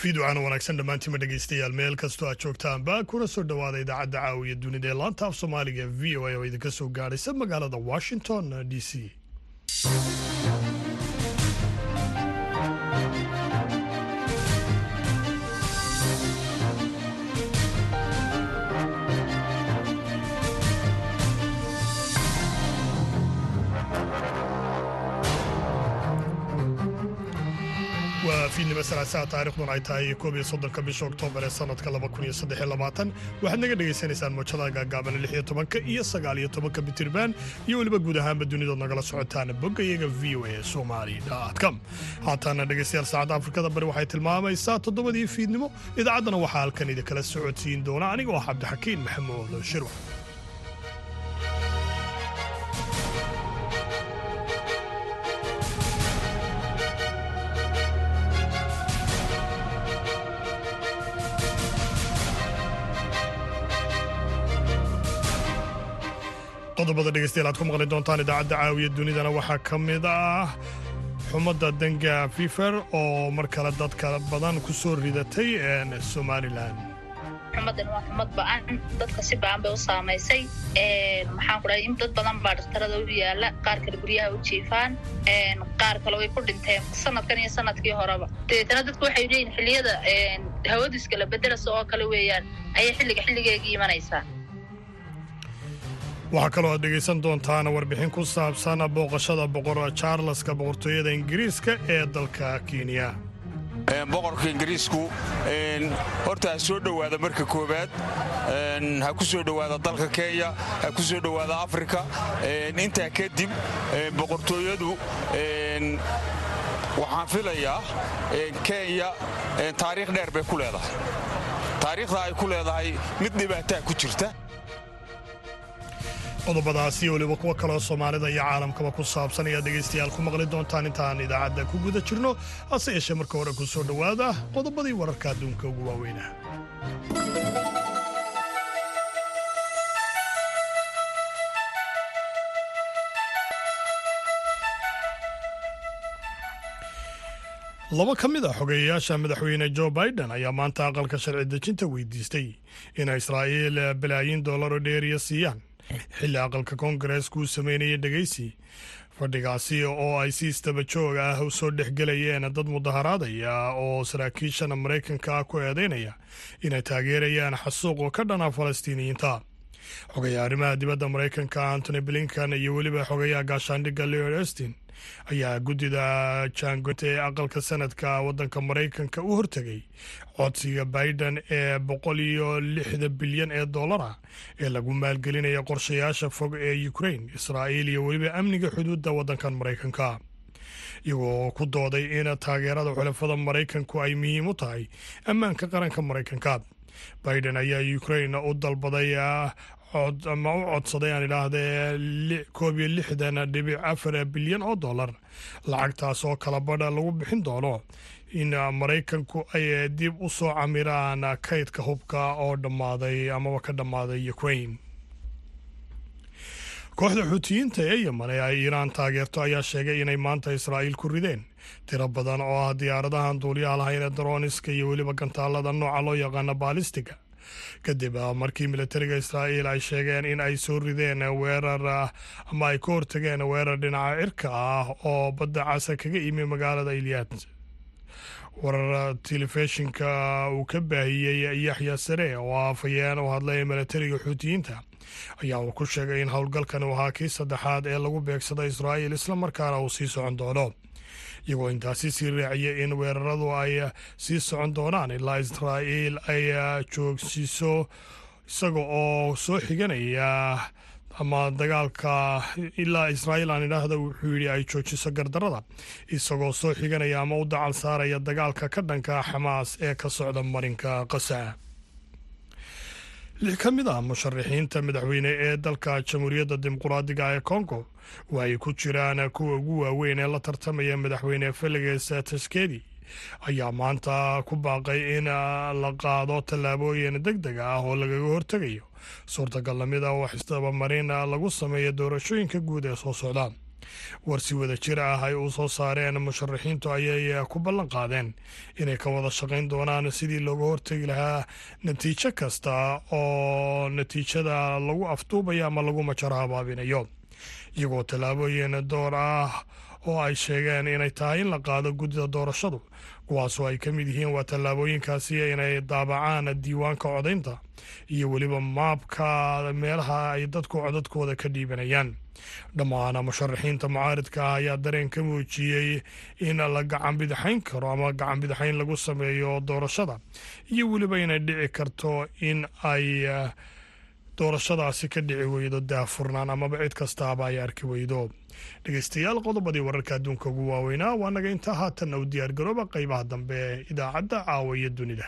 fiiducaan wanaagsan dhammaantiima dhegaystayaal meel kastoo aad joogtaanba kuna soo dhowaada idaacadda caawiya dunida ee laanta af soomaaliga v o a oo idinka soo gaadhaysa magaalada washington d c salaasaha taariikhduna ay tahay koob iyo soddonka bisha oktoobar ee sanadka laba kun iyo saddex iyo labaatan. Waxaad naga dhagaysanaysaan moojadaha gaagaaban lix iyo tobanka iyo sagaal iyo tobanka bitirban iyo weliba guud ahaanba dunidood nagala socotaan bogga iyaga v o a somali com. Haataana dhegaystayaal saacadda afrikada bari waxay tilmaamaysaa toddobadii fiidnimo. Idaacaddana waxaa halkan idinkala socodsiin doona. Aniga oo cabdixakiin maxamuud shirwax qodobada dhegeystayaal aad ku maqli doontaan idaacadda caawiya dunidana waxaa ka mid ah xumadda denga fifer oo mar kale dadka badan ku soo ridatay somalilan xumadan waa xumad ba'an dadka si ba'an bay u saamaysay. Maxaan ku dhahay in dad badan baa dhaktarada u yaalla qaar kale guryaha u jiifaan qaar kale way ku dhinteen sanadkan iyo sannadkii horeba. Dabeetana dadku waxay leeyihiin xilliyada hawadiiska la bedelasa oo kale weeyaan ayay xilliga xilligeegii imanaysaa waxaa kaloo aad dhegaysan doontaan warbixin ku saabsan booqashada boqor charleska boqortooyada ingiriiska ee dalka kenya. Boqorka ingiriisku horta ha soo dhowaada marka koowaad. Ha ku soo dhowaada dalka kenya ha ku soo dhowaada afrika. Intaa kadib boqortooyadu waxaan filayaa kenya taariikh dheer bay ku leedahay. Taariikhda ay ku leedahay mid dhibaataa ku jirta qodobadaasi weliba kuwa kaloo soomaalida iyo caalamkaba ku saabsan ayaad dhegaystayaal ku maqli doontaan intaan idaacadda ku guda jirno hase yeeshee marka hore ku soo dhowaada qodobadii wararka adduunka ugu waaweynah laba ka mid a xogeeyayaasha madaxweyne jo biden ayaa maanta aqalka sharci dejinta weydiistay inay israa'iil balaayiin dollar oo dheeriya siiyaan xilli aqalka koongareesku uu sameynayay dhegaysi fadhigaasi oo ay si istaba joog ah u soo dhexgelayeen dad mudaharaadaya oo saraakiishana maraykanka ah ku eedeynaya inay taageerayaan xasuuq ka dhana falastiiniyiinta. Xogeeya arrimaha dibadda maraykanka antony blinkan iyo weliba xogeeyaha gaashaandhigga leod estin ayaa guddida jaangoynta ee aqalka sanadka waddanka maraykanka u hortegay. Codsiga biden ee boqol iyo lixda bilyan ee dollara ee lagu maalgelinaya qorshayaasha fog ee ukrain israa'iil iyo weliba amniga xuduudda waddankan maraykanka iyagoo ku dooday in taageerada xulafada maraykanku ay muhiim u tahay ammaanka qaranka maraykanka biden ayaa ukrain u dalbaday ama u codsaday aan idhaahdee koob iyo lixdan dhibic afar bilyan oo dollar. Lacagtaas oo kala badha lagu bixin doono in maraykanku ay dib u soo camiraan kaydka hubka oo dhammaaday amaba ka dhammaaday ukrain kooxda xuutiyiinta ee yeman ee ay iiraan taageerto ayaa sheegay inay maanta israa'iil ku rideen. Tiro badan oo ah diyaaradahan duuliyaha lahayn ee daroniska iyo weliba gantaalada nooca loo yaqaana baalistiga kadib markii militariga israa'iil ay sheegeen in ay soo rideen weerar ama ay ka hortageen weerar dhinaca cirka ah oo badda casa kaga imi magaalada ilyaad warar telefishinka uu ka baahiyey yaxya sare oo afhayeen u hadlay militariga xuutiyiinta ayaa uu ku sheegay in howlgalkan uu ahaa kii saddexaad ee lagu beegsada israa'iil islamarkaana uu sii socon doono iyagoo intaasi sii raaciyay in weeraradu ay sii socon doonaan ilaa israa'iil ay joogsiiso isaga oo soo xiganaya. Ama dagaalka ilaa israa'iil aan idhaahda wuxuu yidhi ay joojiso gardarada isagoo soo xiganaya ama u dacal saaraya dagaalka ka dhanka xamaas ee ka socda marinka qasa lix ka mid ah musharaxiinta madaxweyne ee dalka jamhuuriyadda dimuquraadiga ee kongo oo ay ku jiraan kuwa ugu waaweyn ee la tartamaya madaxweyne feliges taskedi ayaa maanta ku baaqay in la qaado tallaabooyin deg deg ah oo lagaga hortegayo suurtagal la mid ah wax isdabamarin lagu sameeyo doorashooyinka guud ee soo socda warsi wada jir ah ay u soo saareen musharaxiintu ayay ku ballan qaadeen. Inay ka wada shaqayn doonaan sidii looga hortegi lahaa natiijo kasta oo natiijada lagu afduubayo ama lagu majaro habaabinayo iyagoo tallaabooyin door ah oo ay sheegeen inay tahay in la qaado guddida doorashadu. Kuwaasoo ay ka mid yihiin waa tallaabooyinkaasi inay daabacaan diiwaanka codaynta iyo weliba maabka meelaha ay dadku codadkooda ka dhiibanayaan. Dhammaan musharaxiinta mucaaridka ah ayaa dareen ka muujiyey in la gacan bidixayn karo ama gacan bidixayn lagu sameeyo doorashada iyo weliba inay dhici karto in ay doorashadaasi ka dhici weydo daafurnaan amaba cid kastaaba ay arki weydo. Dhegeystayaal qodobadii wararka adduunka ugu waaweynaa waa naga intaa haatanna u diyaargarooba qeybaha dambe ee idaacadda caawa iyo dunida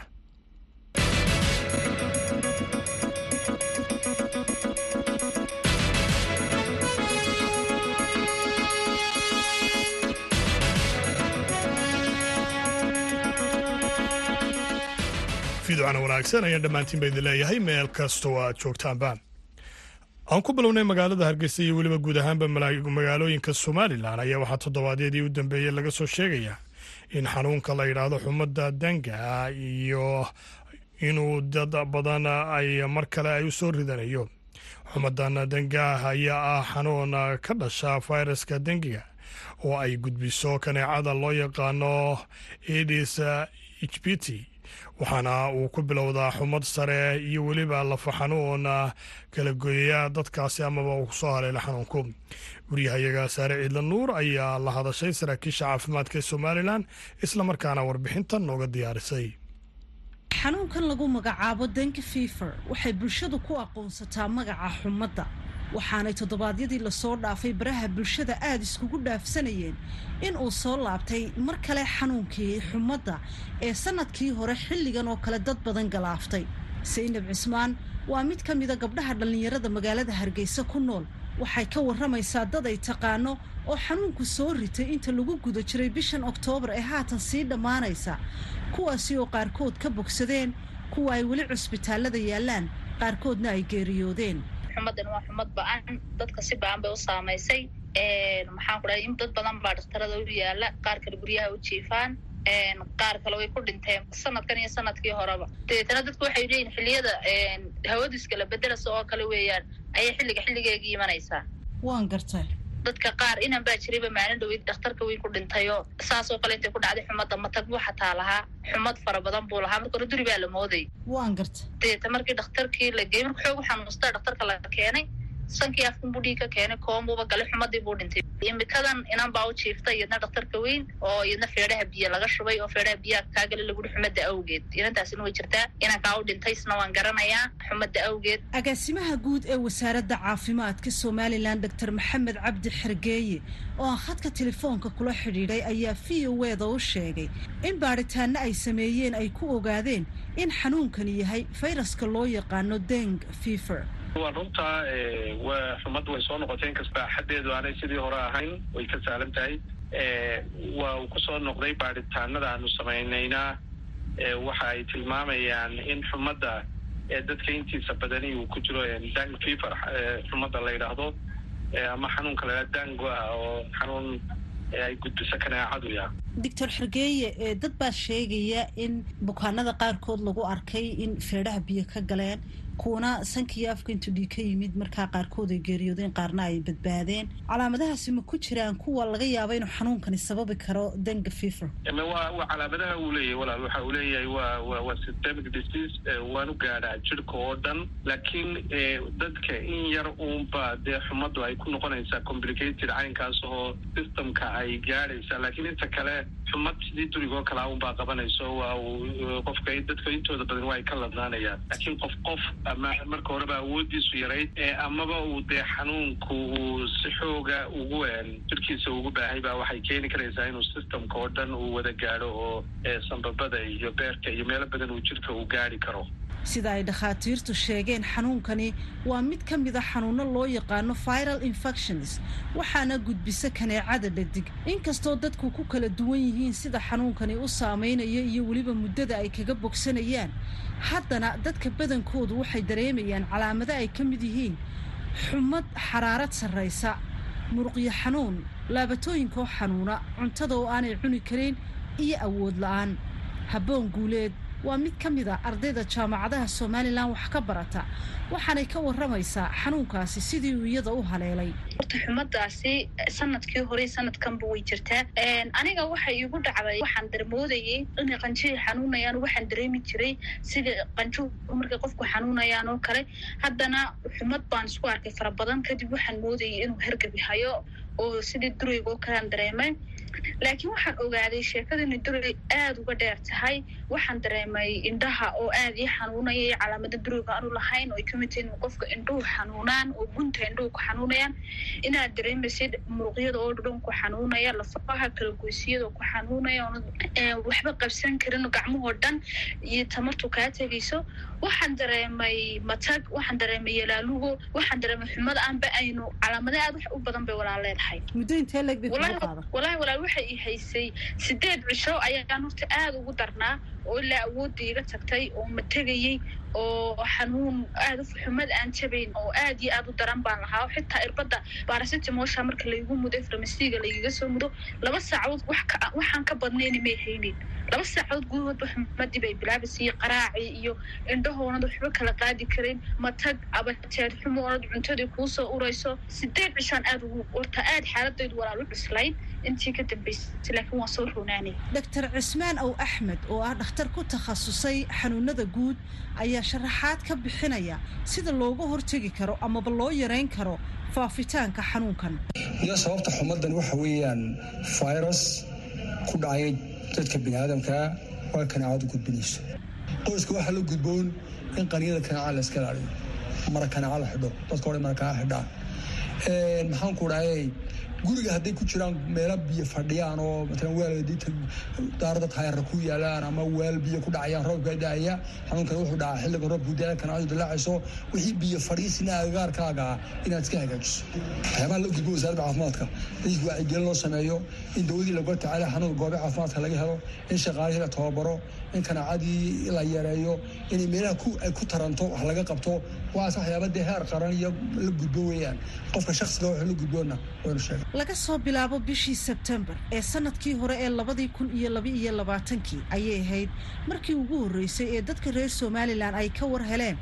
fiidocana wanaagsan ayaan dhammaantiinba idin leeyahay. Meel kastoo aad joogtaanba. Aan ku bilownay magaalada hargeysa iyo weliba guud ahaanba magaalooyinka somalilan ayaa waxaa toddobaadyadii u dambeeyey laga soo sheegaya in xanuunka la yidhaahdo xumadda danga iyo inuu dad badan ay mar kale ay u soo ridanayo. Xumadan dangaah ayaa ah xanuun ka dhasha fayraska dengiga oo ay gudbiso kaneecada loo yaqaano edis hbt waxaana uu ku bilowdaa xumad sare iyo weliba lafa xanuun kala goyaya dadkaasi amaba uu ku soo haleela xanuunku guryahayaga saare ciidla nuur ayaa la hadashay saraakiisha caafimaadka ee somalilan islamarkaana warbixintan nooga diyaarisay. Xanuunkan lagu magacaabo denki fifer waxay bulshadu ku aqoonsataa magaca xumadda waxaanay toddobaadyadii la soo dhaafay baraha bulshada aada iskugu dhaafsanayeen in uu soo laabtay mar kale xanuunkii xumadda ee sannadkii hore xilligan oo kale dad badan galaaftay saynab cismaan waa mid ka mida gabdhaha dhallinyarada magaalada hargeysa ku nool. Waxay ka warramaysaa dad ay taqaano oo xanuunku soo ritay inta lagu guda jiray bishan oktoobar ee haatan sii dhammaanaysa. Kuwaasi oo qaarkood ka bogsadeen kuwa ay weli cusbitaallada yaallaan qaarkoodna ay geeriyoodeen xumadan waa xumad ba'an. Dadka si ba'an bay u saamaysay. Maxaan ku dhahay in dad badan baa dhakhtarada u yaalla qaar kale guryaha u jiifaan qaar kale way ku dhinteen sanadkan iyo sannadkii horeba. Dabeetana dadku waxay leeyihiin xilliyada hawadiiskala bedelasa oo kale weeyaan ayay xilliga xilligeegii imanaysaa. Waan gartay dadka qaar inan baa jirayba maalin dhaweyd dhakhtarka weyn ku dhintayoo saasoo kale intay ku dhacday xumadda matag buu xataa lahaa. Xumad fara badan buu lahaa. Marka hore duri baa la mooday. Waan gartay. Dabeeta markii dhakhtarkii la geeyey marka xoog u xanuusta dhakhtarka la keenay sankii afkan buu dhiig ka keenay koomuba galay xumadii buu dhintay. Imikadan inan baa u jiiftay iyadna dhakhtarka weyn oo iyadna feedhaha biyo laga shubay oo feedhaha biyaha kaagale laguhi xumadda awgeed. Inantaasina way jirtaa. Inankaa u dhintay isna waan garanayaa xumadda awgeed. Agaasimaha guud ee wasaaradda caafimaadka somalilan doctor maxamed cabdi xergeeye oo aan khadka telefoonka kula xidhiidhay ayaa v o eda u sheegay in baadhitaano ay sameeyeen ay ku ogaadeen in xanuunkani yahay fayraska loo yaqaano deng fifer waa runtaa waa xumadda way soo noqotay inkasta xaddeedu aanay sidii hore ahayn way ka saalan tahay. Waa uu ku soo noqday baadhitaanada aanu samaynayna waxa ay tilmaamayaan in xumadda dadka intiisa badani uu ku jiro dang fever xumadda la yidhaahdo ama xanuunka la yidhahdo dango ah oo xanuun ay gudbiso kaneecadu ya doctor xergeeye dad baa sheegaya in bukaanada qaarkood lagu arkay in feedhaha biyo ka galeen kuwana sankiyo afka intuu dhiig ka yimid. Markaa qaarkood ay geeriyoodeen qaarna ay badbaadeen. Calaamadahaasi ma ku jiraan kuwa laga yaabo inuu xanuunkani sababi karo denga fever. Wa waa calaamadaha uu leeyahay walaal. Waxa uu leeyahay wa waa systemic disease waanu gaadhaa jirka oo dhan. Laakiin dadka in yar uunba dee xumaddu ay ku noqonaysaa complicated caynkaas oo systemka ay gaadhaysaa. Laakiin inta kale xumad sidii durigoo kale unbaa qabanayso waa uu qofka dadka intooda badan waa ay ka ladnaanayaan laakiin qof qof ama marka horeba awoodiisu yarayd amaba uu dee xanuunku uu si xooga ugu jirkiisa ugu baahay baa waxay keeni karaysaa inuu systemka oo dhan uu wada gaadho oo sambabada iyo beerka iyo meelo badan uu jirka uu gaadhi karo sida ay dhakhaatiirtu sheegeen xanuunkani waa mid ka mid a xanuuno loo yaqaano viral infections waxaana gudbisa kaneecada dhadig. Inkastoo dadku ku kala duwan yihiin sida xanuunkani u saameynayo iyo weliba muddada ay kaga bogsanayaan haddana dadka badankoodu waxay dareemayaan calaamado ay ka mid yihiin xumad xaraarad sarraysa muruqyo xanuun laabatooyinkoo xanuuna cuntada oo aanay cuni karin iyo awood la'aan. Habboon guuleed waa mid ka mid a ardayda jaamacadaha somalilan wax ka barata. Waxaanay ka waramaysaa xanuunkaasi sidii uu iyada u haleelay. Horta xumadaasi sannadkii hore sanadkanba way jirtaa. Aniga waxay iigu dhacday waxaan darmoodayay inay qanjihii xanuunayaan waxaan dareemi jiray sida qanjuhu markay qofku xanuunayaan oo kale. Haddana xumad baan isku arkay fara badan kadib waxaan moodayay inuu hergabi hayo oo sidii durayga oo kalean dareemay laakiin waxaan ogaaday sheekada inay duray aada uga dheer tahay. Waxaan dareemay indhaha oo aada ii xanuunaya calaamada durayga aanu lahayn oo ay ka mid tahay inuu qofka indhuhu xanuunaan oo gunta indhuhu ku xanuunayaan. Inaad dareemaysid muruqyada oo dhan ku xanuunaya lafaha kalagoysiyada ku xanuunaya waxba qabsan karin gacmahoo dhan iyo tamartu kaa tegayso waxaan dareemay matag waxaan dareemay yalaalugo waxaan dareemay xumad aanba aynu calaamada aad wax u badan bay walaa leedahay waxay i haysay. Sideed cisho ayaan horta aada ugu darnaa oo ilaa awoodda iga tagtay oo ma tegayey oo xanuun aada xumad aan jabayn oo aad iyo aada u daran baan lahaa. Xitaa irbadda baarasitimosha marka laygu mudo farmasiga laygaga soo mudo laba saacadood waxaan ka badnayna may haynin. Laba saacadood gudahoodba xumadii bay bilaabaysay qaraacii iyo indhahoonad waxba kala qaadi karin matag abateed xumoonad cuntadii kuusoo urayso. Sideed cishaan aada ugu horta aada xaaladaydu walaal u cuslayd intii ka dambaysay laakiin waan soo roonaanay doctor cismaan ow axmed oo ah dhakhtar ku takhasusay xanuunada guud ayaa sharaxaad ka bixinaya sida looga hortegi karo amaba loo yareyn karo faafitaanka xanuunkan. Iyo sababta xumadan waxa weeyaan virus ku dhacay dadka bini aadamkaa waa kanaacadu gudbinayso. Qoyska waxaa la gudboon in qaniyada kanaaca la iska ilaaliyo mara kanaaca la xidho dadka hore mara kanaaca xidhaan maxaan ku dhahayay guriga hadday ku jiraan meelo biyo fadhiyaan oo waaladiita daarada taayarra ku yaalaan ama weel biyo ku dhacayaan roobka daaya xanuunkan wuxuu dhacaa xilliga roobku daaya kanaacadu dilaacayso wixii biyo fadhiisina agagaarkaaga inaad iska hagaajiso. Waxyaabaha la gudbo wasaaradda caafimaadka dadka wacyigelin loo sameeyo in dawadii lagula tacaala xanuunka goobe caafimaadka laga helo in shaqaalihii la tababaro in kanaacadii la yareeyo inay meelaha ay ku taranto wax laga qabto waaas waxyaaba dee heer qaran iyo la gudbo weeyaan. Qofka shaksiga wuxuu la gudboona waynu sheegay. Laga soo bilaabo bishii sebtembar ee sannadkii hore ee labadii kun iyo laba iyo labaatankii ayay ahayd markii ugu horreysay ee dadka reer somalilan ay ka war heleen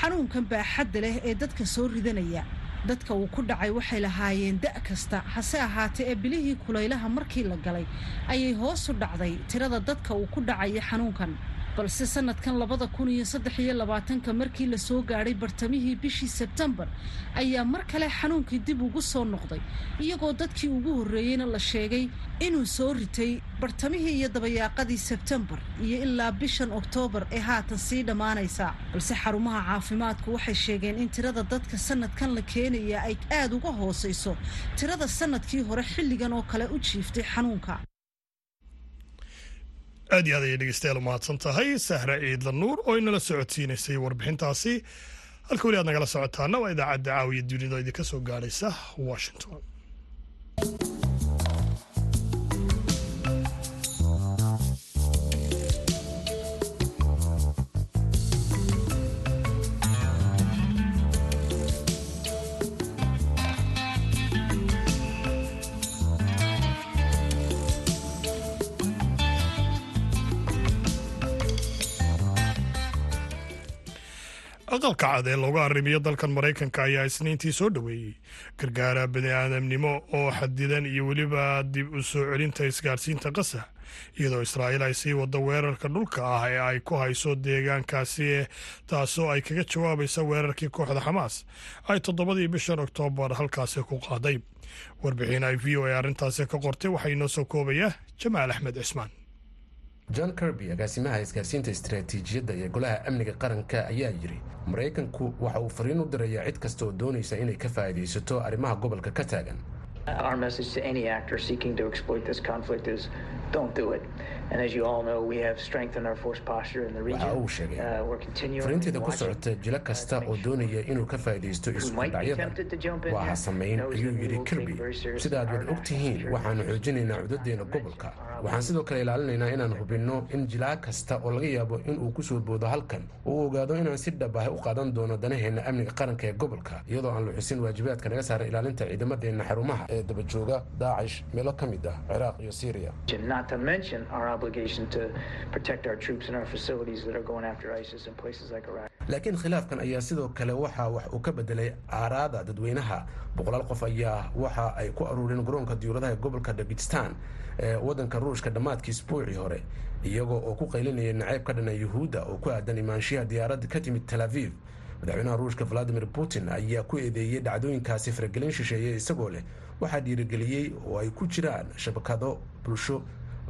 xanuunkan baaxadda leh ee dadka soo ridanaya dadka uu ku dhacay waxay lahaayeen da' kasta. Hase ahaatee ee bilihii kulaylaha markii la galay ayay hoos u dhacday tirada dadka uu ku dhacaya xanuunkan balse sanadkan labada kun iyo saddex iyo labaatanka markii la soo gaadhay bartamihii bishii sebtembar ayaa mar kale xanuunkii dib ugu soo noqday iyagoo dadkii ugu horreeyeyna la sheegay inuu soo ritay bartamihii iyo dabayaaqadii sebtembar iyo ilaa bishan oktoobar ee haatan sii dhammaanaysa balse xarumaha caafimaadku waxay sheegeen in tirada dadka sanadkan la keenaya ay aada uga hoosayso tirada sannadkii hore xilligan oo kale u jiiftay xanuunka aad iyo aad ayay dhegeystayaal umahadsan tahay sahre ciidla nuur oo inala socodsiinaysay warbixintaasi. Halka weli aad nagala socotaana waa idaacadda caawiya dunida idinka soo gaadhaysa washington aqalka cad ee looga arrimiyo dalkan maraykanka ayaa isniintii soo dhoweeyey gargaara bani aadamnimo oo xadidan iyo weliba dib u soo celinta isgaarsiinta qasa iyadoo israa'iil ay sii waddo weerarka dhulka ah ee ay ku hayso deegaankaasi taasoo ay kaga jawaabaysa weerarkii kooxda xamaas ay toddobadii bishan oktoobar halkaasi ku qaaday. Warbixin ay v o a arrintaasi ka qortay waxaa inoo soo koobaya jamaal axmed cismaan john kirby agaasimaha isgaarsiinta istaraatiijiyadda ee golaha amniga qaranka ayaa yidhi maraykanku waxa uu fariin u dirayaa cid kasta oo doonaysa inay ka faa'iidaysato arrimaha gobolka ka taagan waxa uu sheegay fariinteeda ku socota jilo kasta oo doonaya inuu ka faa'iidaysto isudhacyada waa ha samayn ayuu yidhi kirby. sida aad wad og tihiin waxaannu xoojinaynaa cudadeena gobolka waxaan sidoo kale ilaalinaynaa inaan hubinno in jilaa kasta oo laga yaabo inuu ku soo boodo halkan uu ogaado inaan si dhab ah u qaadan doono danaheenna amniga qaranka ee gobolka iyadoo aan luxisin waajibaadka naga saaran ilaalinta ciidamadeenna xarumaha ee dabajooga daacish meelo ka mid ah ciraaq iyo syriya laakiin khilaafkan ayaa sidoo kale waxa wax uu ka bedelay aaraada dadweynaha. Boqolaal qof ayaa waxa ay ku aruureen garoonka diyuuradaha gobolka dagistan ee wadanka ruushka dhammaadkii isbuucii hore iyagoo oo ku qaylinaya nacayb ka dhana yuhuudda oo ku aadan imaanshiyaha diyaaradda ka timid tel aviv. Madaxweynaha ruushka valadimir putin ayaa ku eedeeyey dhacdooyinkaasi faragelin shisheeye isagoo leh. Waxaa dhiirigeliyey oo ay ku jiraan shabakado bulsho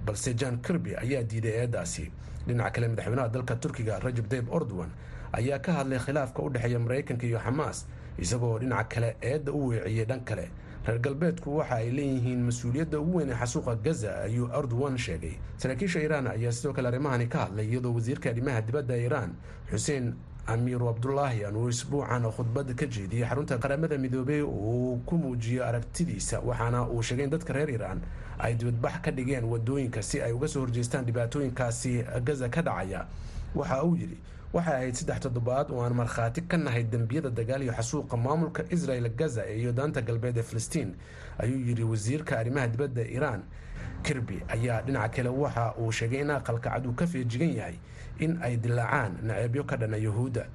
balse john kirby ayaa diiday eedaasi dhinaca kale madaxweynaha dalka turkiga rajab tayib ordowan ayaa ka hadlay khilaafka u dhexeeya maraykanka iyo xamaas isagoo dhinaca kale eedda u weeciyey dhan kale. Reer galbeedku waxa ay leeyihiin mas'uuliyadda ugu weyn ee xasuuqa gaza ayuu erdogan sheegay. Saraakiisha iiraan ayaa sidoo kale arrimahani ka hadlay iyadoo wasiirka arrimaha dibadda iiraan xuseen amiiru cabdulaahian uu isbuucan khudbad ka jeediyey xarunta qaramada midoobey uu ku muujiyo aragtidiisa waxaana uu sheegay in dadka reer iiraan ay dibadbax ka dhigeen waddooyinka si ay uga soo horjeestaan dhibaatooyinkaasi gaza ka dhacaya. Waxa uu yidhi waxay ahayd saddex toddobaad oo aan markhaati ka nahay dembiyada dagaal iyo xasuuqa maamulka israel gaza iyo daanta galbeed ee filistiin ayuu yidhi wasiirka arrimaha dibadda iiraan kirby ayaa dhinaca kale waxa uu sheegay in aqalka cad uu ka feejigan yahay in ay dilaacaan naceebyo ka dhana yuhuudda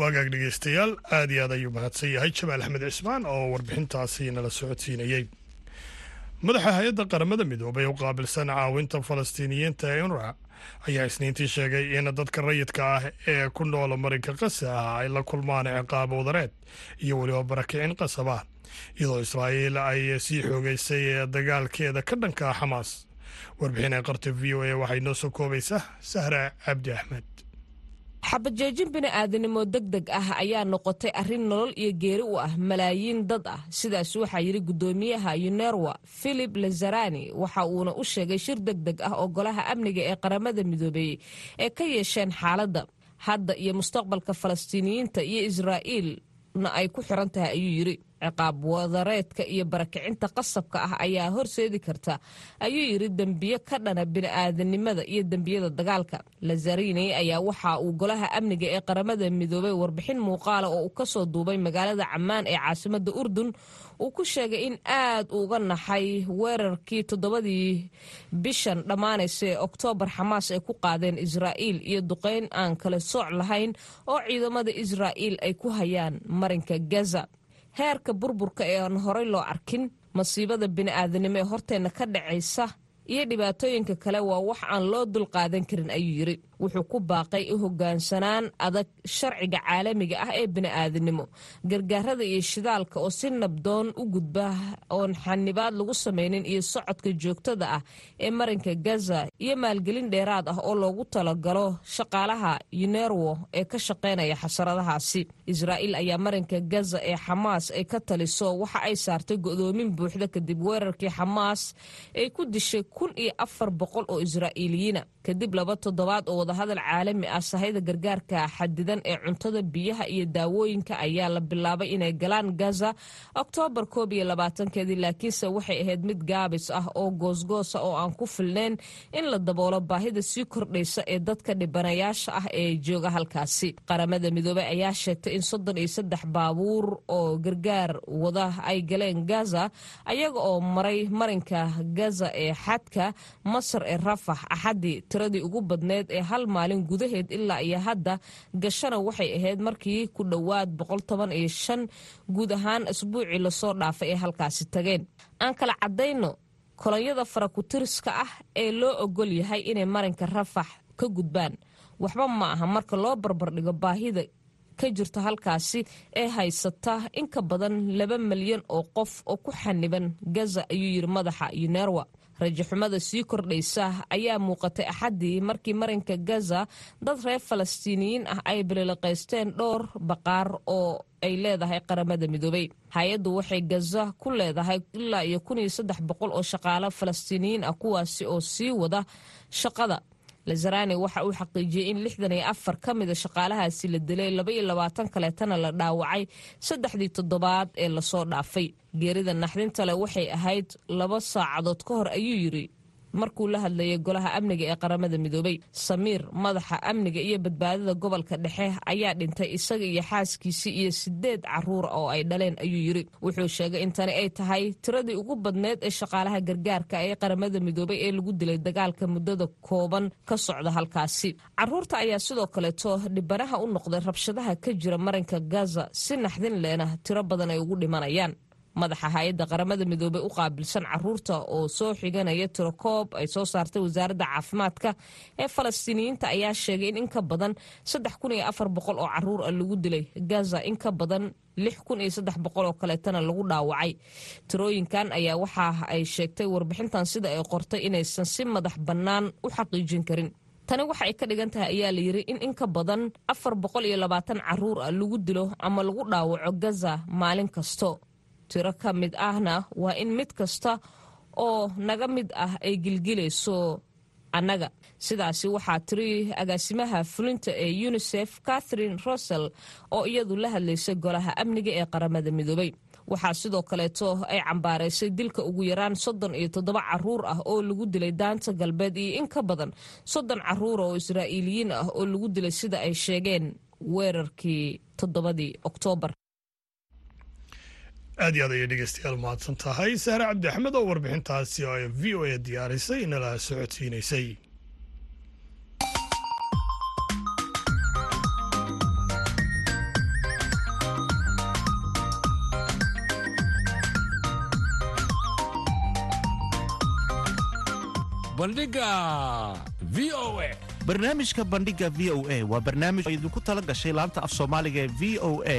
waagaag dhegeystayaal aad iyo aad ayuu mahadsan yahay jamaal axmed cismaan oo warbixintaasi nala socodsiinayey madaxa hay'adda qaramada midoobay u qaabilsan caawinta falastiiniyiinta ee unra ayaa isniintii sheegay in dadka rayidka ah ee ku noola marinka qasa ah ay la kulmaan ciqaab wadareed iyo weliba barakicin qasaba iyadoo israa'iil ay sii xoogeysay dagaalkeeda ka dhanka xamaas. Warbixin ay qarta v o a waxay noo soo koobaysaa sahra cabdi axmed xabajeejin bini'aadanimo deg deg ah ayaa noqotay arrin nolol iyo geeri u ah malaayiin dad ah. Sidaas waxaa yidhi guddoomiyaha yunerwa filip lazarani waxa uuna u sheegay shir deg deg ah oo golaha amniga ee qaramada midoobey ee ka yeesheen xaaladda. Hadda iyo mustaqbalka falastiiniyiinta iyo israa'iilna ay ku xiran tahay ayuu yidhi ciqaab wadareedka iyo barakicinta qasabka ah ayaa horseedi karta ayuu yidhi dembiyo ka dhana bini'aadanimada iyo dembiyada dagaalka. Lazarini ayaa waxa uu golaha amniga ee qaramada midoobay warbixin muuqaala oo uu ka soo duubay magaalada cammaan ee caasimada urdun. Uu ku sheegay in aad uga naxay weerarkii toddobadii bishan dhammaanaysa ee oktoobar xamaas ay ku qaadeen israa'iil iyo duqayn aan kala sooc lahayn oo ciidamada israa'iil ay ku hayaan marinka gaza heerka burburka ee aan horey loo arkin masiibada bini'aadanimo ee horteenna ka dhacaysa iyo dhibaatooyinka kale waa wax aan loo dulqaadan karin ayuu yidhi wuxuu ku baaqay u hoggaansanaan adag sharciga caalamiga ah ee bini'aadanimo gargaarada iyo shidaalka oo si nabdoon u gudba oon xanibaad lagu samaynin iyo socodka joogtada ah ee marinka gaza iyo maalgelin dheeraad ah oo loogu talagalo shaqaalaha yunerwo ee ka shaqaynaya xasaradahaasi. Israa'iil ayaa marinka gaza ee xamaas ay ka taliso waxa ay saartay go'doomin buuxda kadib weerarkii xamaas ay ku dishay kun iyo afar boqol oo israa'iiliyiina kadib laba toddobaad oo wadahadal caalami ah sahayda gargaarka xadidan ee cuntada biyaha iyo daawooyinka ayaa la bilaabay inay galaan gaza oktoobar koob iyo labaatankeedii laakiinse waxay ahayd mid gaabis ah oo goosgoosa oo aan ku filnayn in la daboolo baahida sii kordhaysa ee dadka dhibanayaasha ah ee jooga halkaasi. Qaramada midoobey ayaa sheegtay in soddon iyo saddex baabuur oo gargaar wada ay galeen gaza ayaga oo maray marinka gaza ee xadka masar ee rafax axaddii tiradii ugu badneyd ee hal maalin gudaheed ilaa iyo hadda gashana waxay ahayd markii ku dhowaad guud ahaan asbuucii la soo dhaafay ee halkaasi tageen. Aan kala caddayno kolonyada farakutiriska ah ee loo ogol yahay inay marinka rafax ka gudbaan. Waxba ma aha marka loo barbardhigo baahida ka jirta halkaasi ee haysata in ka badan laba malyan oo qof oo ku xaniban gaza ayuu yidhi madaxa yunerwa rajaxumada sii kordhaysa ayaa muuqatay axaddii markii marinka gaza dad reer falastiiniyiin ah ay bililoqaysteen dhowr baqaar oo ay leedahay qaramada midoobay. Hay'addu waxay gaza ku leedahay ilaa iyo oo shaqaalo falastiiniyiin ah kuwaasi oo sii wada shaqada. Lazarani waxa uu xaqiijiyey in lixdan iyo afar ka mida shaqaalahaasi la dilay laba iyo labaatan kaleetana la dhaawacay saddexdii toddobaad ee la soo dhaafay geerida naxdinta leh waxay ahayd laba saacadood ka hor ayuu yidri markuu la hadlayay golaha amniga ee qaramada midoobay samiir madaxa amniga iyo badbaadada gobolka dhexe ayaa dhintay isaga iyo xaaskiisii iyo sideed carruur oo ay dhaleen ayuu yidri wuxuu sheegay in tani ay tahay tiradii ugu badneyd ee shaqaalaha gargaarka ee qaramada midoobay ee lagu dilay dagaalka muddada kooban ka socda halkaasi. Caruurta ayaa sidoo kaleeto dhibanaha u noqday rabshadaha ka jira marinka gaza si naxdin leena tiro badan ay ugu dhimanayaan madaxa hay'adda qaramada midoobey u qaabilsan carruurta oo soo xiganaya tirokoob ay soo saartay wasaaradda caafimaadka ee falastiiniyiinta ayaa sheegay in in ka badan oo carruur ah lagu dilay. Gaza in ka badan oo kaleetana lagu dhaawacay. Tirooyinkan ayaa waxa ay sheegtay warbixintan sida ay qortay inaysan si madax bannaan u xaqiijin karin. Tani waxa ay ka dhigan tahay ayaa la yidhi in in ka badan carruur ah lagu dilo ama lagu dhaawaco gaza maalin kasto tiro ka mid ahna waa in mid kasta oo naga mid ah ay gilgilayso annaga. Sidaasi waxaa tiri agaasimaha fulinta ee unisef catherine russell oo iyadu la hadlaysay golaha amniga ee qaramada midoobay. Waxaa sidoo kaleeto ay cambaaraysay dilka ugu yaraan soddon iyo toddoba carruur ah oo lagu dilay daanta galbeed iyo in ka badan soddon carruur oo israa'iiliyiin ah oo lagu dilay sida ay sheegeen weerarkii toddobadii oktoobar aad iyo aad ayay dhegeystayaal mahadsan tahay. Saare cabdi axmed oo warbixintaasi oo ay v o a diyaarisay nala socodsiinaysay bandhiga v o a. Barnaamijka bandhiga v o a waa barnaamij oo idinku tala gashay laanta af soomaaliga ee v o a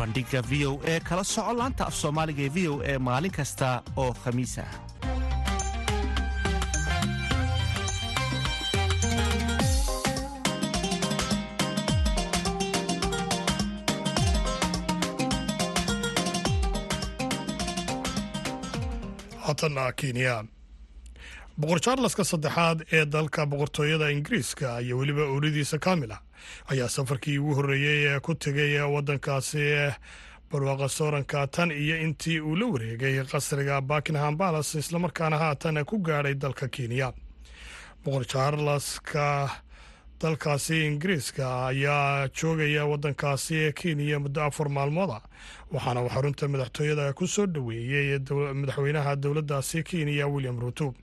bandhiga v o e kala soco laanta af soomaaliga ee v o e maalin kasta oo khamiis ah boqor charleska saddexaad ee dalka boqortooyada ingiriiska iyo weliba ooridiisa kaamil ah ayaa safarkii ugu horreeyey ee ku tegay waddankaasi barwaaqa sooranka tan iyo intii uu la wareegay qasriga buckingham balas islamarkaana haatan ku gaadhay dalka kenya. Boqor charleska dalkaasi ingiriiska ayaa joogaya waddankaasi kenya muddo afar maalmooda waxaana xarunta madaxtooyada ku soo dhoweeyey madaxweynaha dowladdaasi kenya william ruto.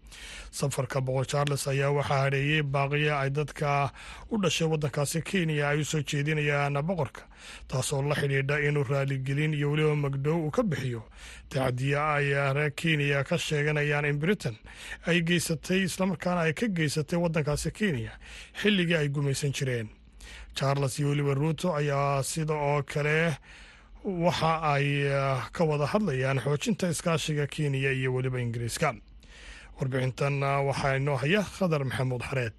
Safarka boqor charles ayaa waxaa hadheeyey baaqiya ay dadka u dhashay waddankaasi kenya ay u soo jeedinayaan boqorka taasoo la xidhiidha inuu raaligelin iyo weliba magdhow uu ka bixiyo. Tacdiya ay reer kenya ka sheeganayaan in britain ay geysatay islamarkaana ay ka geysatay waddankaasi kenya xilligii ay gumaysan jireen. Charles iyo weliba ruto ayaa sida oo kale waxa ay ka wada hadlayaan xoojinta iskaashiga kenya iyo weliba ingiriiska. Warbixintan waxaa inoo haya khadar maxamuud xareed.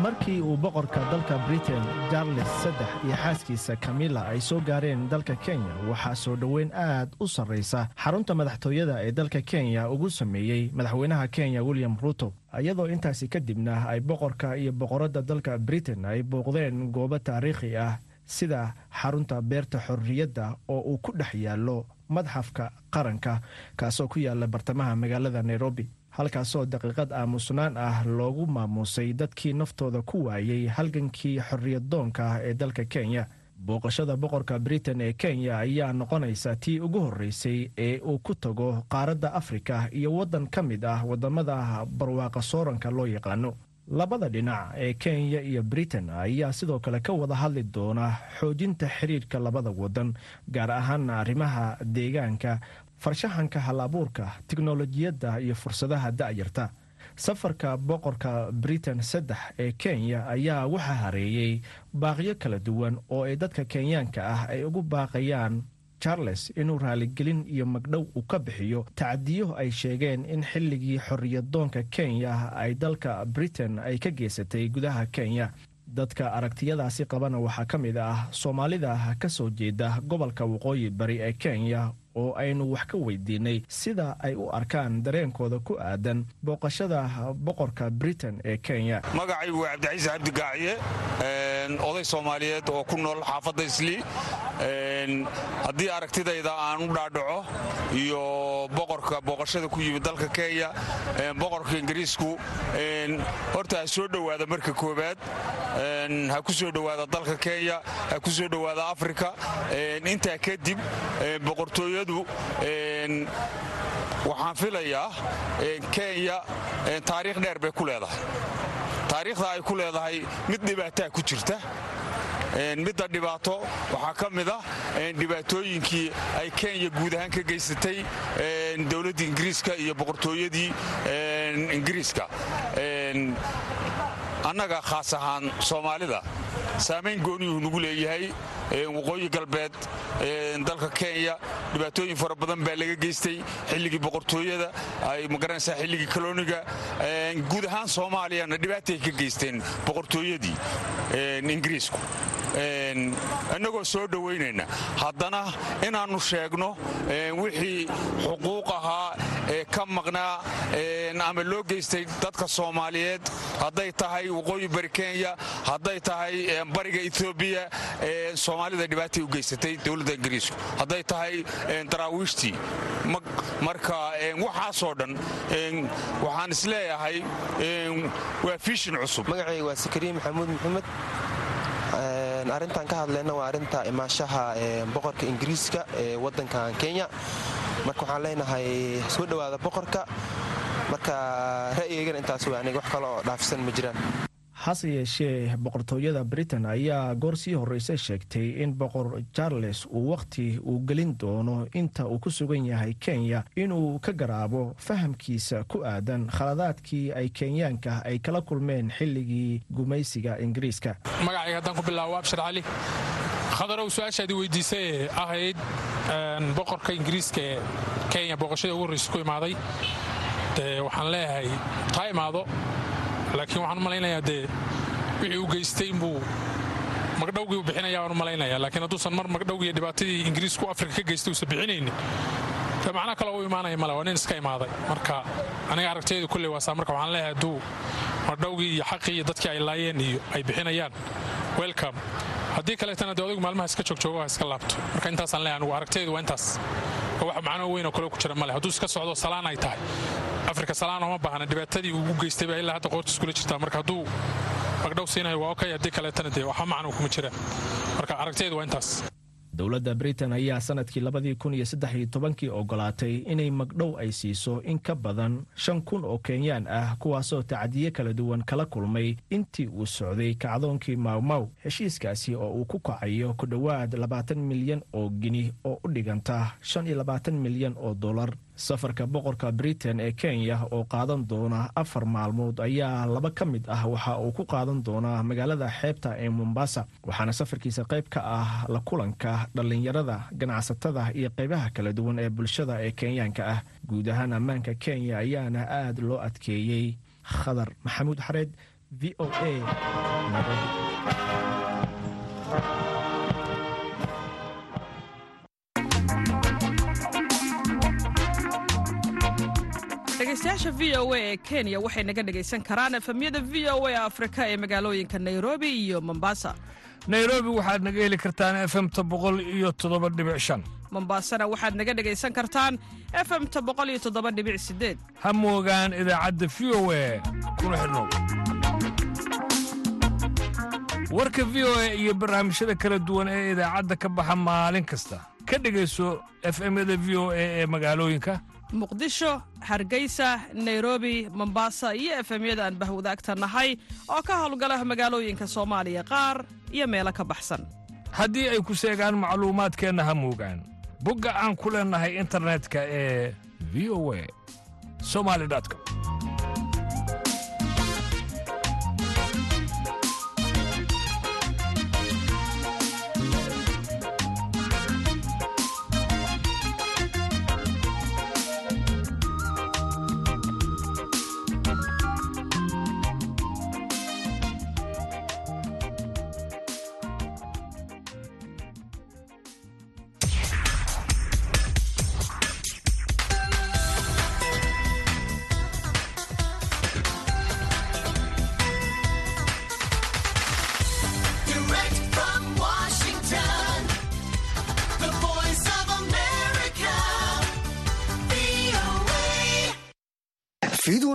Markii uu boqorka dalka britain charles saddex iyo xaaskiisa kamila ay soo gaareen dalka kenya waxaa soo dhoweyn aad u sarraysa xarunta madaxtooyada ee dalka kenya ugu sameeyey madaxweynaha kenya william ruto. Iyadoo intaasi kadibna ay boqorka iyo boqoradda dalka britain ay booqdeen goobo taariikhi ah sida xarunta beerta xorriyadda oo uu ku dhex yaallo madxafka qaranka kaasoo ku yaalla bartamaha magaalada nairobi. Halkaasoo daqiiqad aamusnaan ah loogu maamuusay dadkii naftooda ku waayey halgankii xorriyaddoonka ee dalka kenya. Booqashada boqorka britain ee kenya ayaa noqonaysa tii ugu horreysay ee uu ku tago qaaradda afrika iyo waddan ka mid ah waddamada barwaaqa sooranka loo yaqaano labada dhinac ee kenya iyo britain ayaa sidoo kale ka wada hadli doona xoojinta xiriirka labada waddan gaar ahaana arrimaha deegaanka farshaxanka hal abuurka tiknolojiyadda iyo fursadaha da'yarta. Safarka boqorka britain saddex ee kenya ayaa waxaa hareeyey baaqyo kala duwan oo ay dadka kenyaanka ah ay ugu baaqayaan charles inuu raaligelin iyo magdhow uu ka bixiyo tacadiyo ay sheegeen in xilligii xorriyadoonka kenya ay dalka britain ay ka geysatay gudaha kenya. Dadka aragtiyadaasi qabana waxaa ka mid ah soomaalida ka soo jeeda gobolka waqooyi bari ee kenya oo aynu wax ka weydiinay sida ay u arkaan dareenkooda ku aadan booqashada boqorka britain ee kenya. Magacaygu waa cabdicaiis cabdi oday soomaaliyeed oo ku nool xaafadda islii haddii aragtidayda aan u dhaadhaco iyo boqorka booqashada ku yimid dalka kenya boqorka ingiriisku horta ha soo dhowaada marka koowaad. Ha ku soo dhowaada dalka kenya ha ku soo dhowaada afrika. Intaa kadib boqortooyadu waxaan filayaa kenya taariikh dheer bay ku leedahay. Taariikhda ay ku leedahay mid dhibaataa ku jirta. Midda dhibaato waxaa ka mid ah dhibaatooyinkii ay kenya guud ahaan ka geysatay dowladda ingiriiska iyo boqortooyadii ingiriiska annaga khaas ahaan soomaalida. Saamayn gooniyuhu nagu leeyahay waqooyi galbeed dalka kenya. Dhibaatooyin fara badan baa laga geystay xilligii boqortooyada. Ay ma garanaysaa xilligii koloniga guud ahaan soomaaliyana dhibaatay ka geysteen boqortooyadii ingiriisku annagoo soo dhowaynayna haddana inaannu sheegno wixii xuquuq ahaa ee ka maqnaa ama loo geystay dadka soomaaliyeed hadday tahay waqooyi bari kenya hadday tahay bariga etoobiya soomaalida dhibaatay u geysatay dowladda ingiriisku hadday tahay daraawiishtii marka waxaasoo dhan waxaan is leeyahay waa fiishin cusub magacayga waa sakariin maxamuud maxamed arrintan ka hadlayna waa arrinta imaashaha boqorka ingiriiska ee waddankan kenya. Marka waxaan leenahay soo dhowaada boqorka. Marka ra'yigaygana intaas waa aniga wax kale oo dhaafsan ma jiraan hase yeeshee boqortooyada britain ayaa goor sii horreysay sheegtay in boqor charles uu wakhti uu gelin doono inta uu ku sugan yahay kenya inuu ka garaabo fahamkiisa ku aadan khaladaadkii ay kenyaanka ay kala kulmeen xilligii gumaysiga ingiriiska. Magacayga haddaan ku bilaabo abshir cali khadarow su'aashaadii weydiisay ahayd boqorka ingiriiska ee kenya booqashadii ugu horreysa ku imaaday. Waxaan leeyahay taa imaado laakiin waxaan u malaynayaa dee wixii uu geystay inbuu magdhowgii u bixinaya waan u malaynaya laakiin hadduusan mar magdhowgiiyo dhibaatadii ingiriisku afrika ka geystay uusan bixinaynin dee macno kale u imaanaya male waa nin iska imaaday. Marka aniga aragtiyadu kulley waasaa marka waxaan leeyahay hadduu magdhowgii iyo xaqii iyo dadkii ay laayeen iyo ay bixinayaan welcome. Haddii kaleetana dee odaygu maalmaha iska joogjoogo iska laabto. Marka intaasaan leeyahay anigu aragtiyadu waa intaas. Wax macno weyn oo kale ku jira male. Hadduu iska socdo salaan ay tahay. Afrika salaan oma baahna dhibaatadii uu geystay baa ilaa hadda qoortiis kula jirtaa. Marka hadduu magdhow siinayo waa okay. Haddii kaleetana dee waxba macno kuma jiraan marka aragtiyadu waa intaas dowladda britain ayaa sannadkii labadii kun iyo saddex iyo tobankii ogolaatay inay magdhow ay siiso in ka badan shan kun oo kenyaan ah kuwaasoo tacadiye kala duwan kala kulmay. Intii uu socday kacdoonkii mawmaw heshiiskaasi oo uu ku kacayo ku dhowaad labaatan milyan oo gini oo u dhiganta shan iyo labaatan milyan oo dollar safarka boqorka britain ee kenya oo qaadan doona afar maalmood ayaa laba ka mid ah waxa uu ku qaadan doonaa magaalada xeebta ee mombasa waxaana safarkiisa qayb ka ah la kulanka dhallinyarada ganacsatada iyo qaybaha kala duwan ee bulshada ee kenyaanka ah. Guud ahaan ammaanka kenya ayaana aad loo adkeeyey. Khadar maxamuud xareed v o a dhegeystayaasha v o a ee kenya waxay naga dhegaysan karaan efemyada v o a afrika ee magaalooyinka nairobi iyo mombasa. Nairobi waxaad naga heli kartaan efemta boqol iyo toddoba dhibic shan. Mombasana waxaad naga dhegaysan kartaan efemta boqol iyo toddoba dhibic sideed ha moogaan idaacadda v o a kuna xidhnow warka v o a iyo barnaamijyada kala duwan ee idaacadda ka baxa maalin kasta. Ka dhegayso efemyada v o a ee magaalooyinka muqdisho hargeysa nairobi mombasa iyo efemyada aan bahwadaagta nahay oo ka howlgala magaalooyinka soomaaliya qaar iyo meelo ka baxsan. Haddii ay ku seegaan macluumaadkeenna ha muugaan bogga aan ku leennahay internetka ee v o a somali com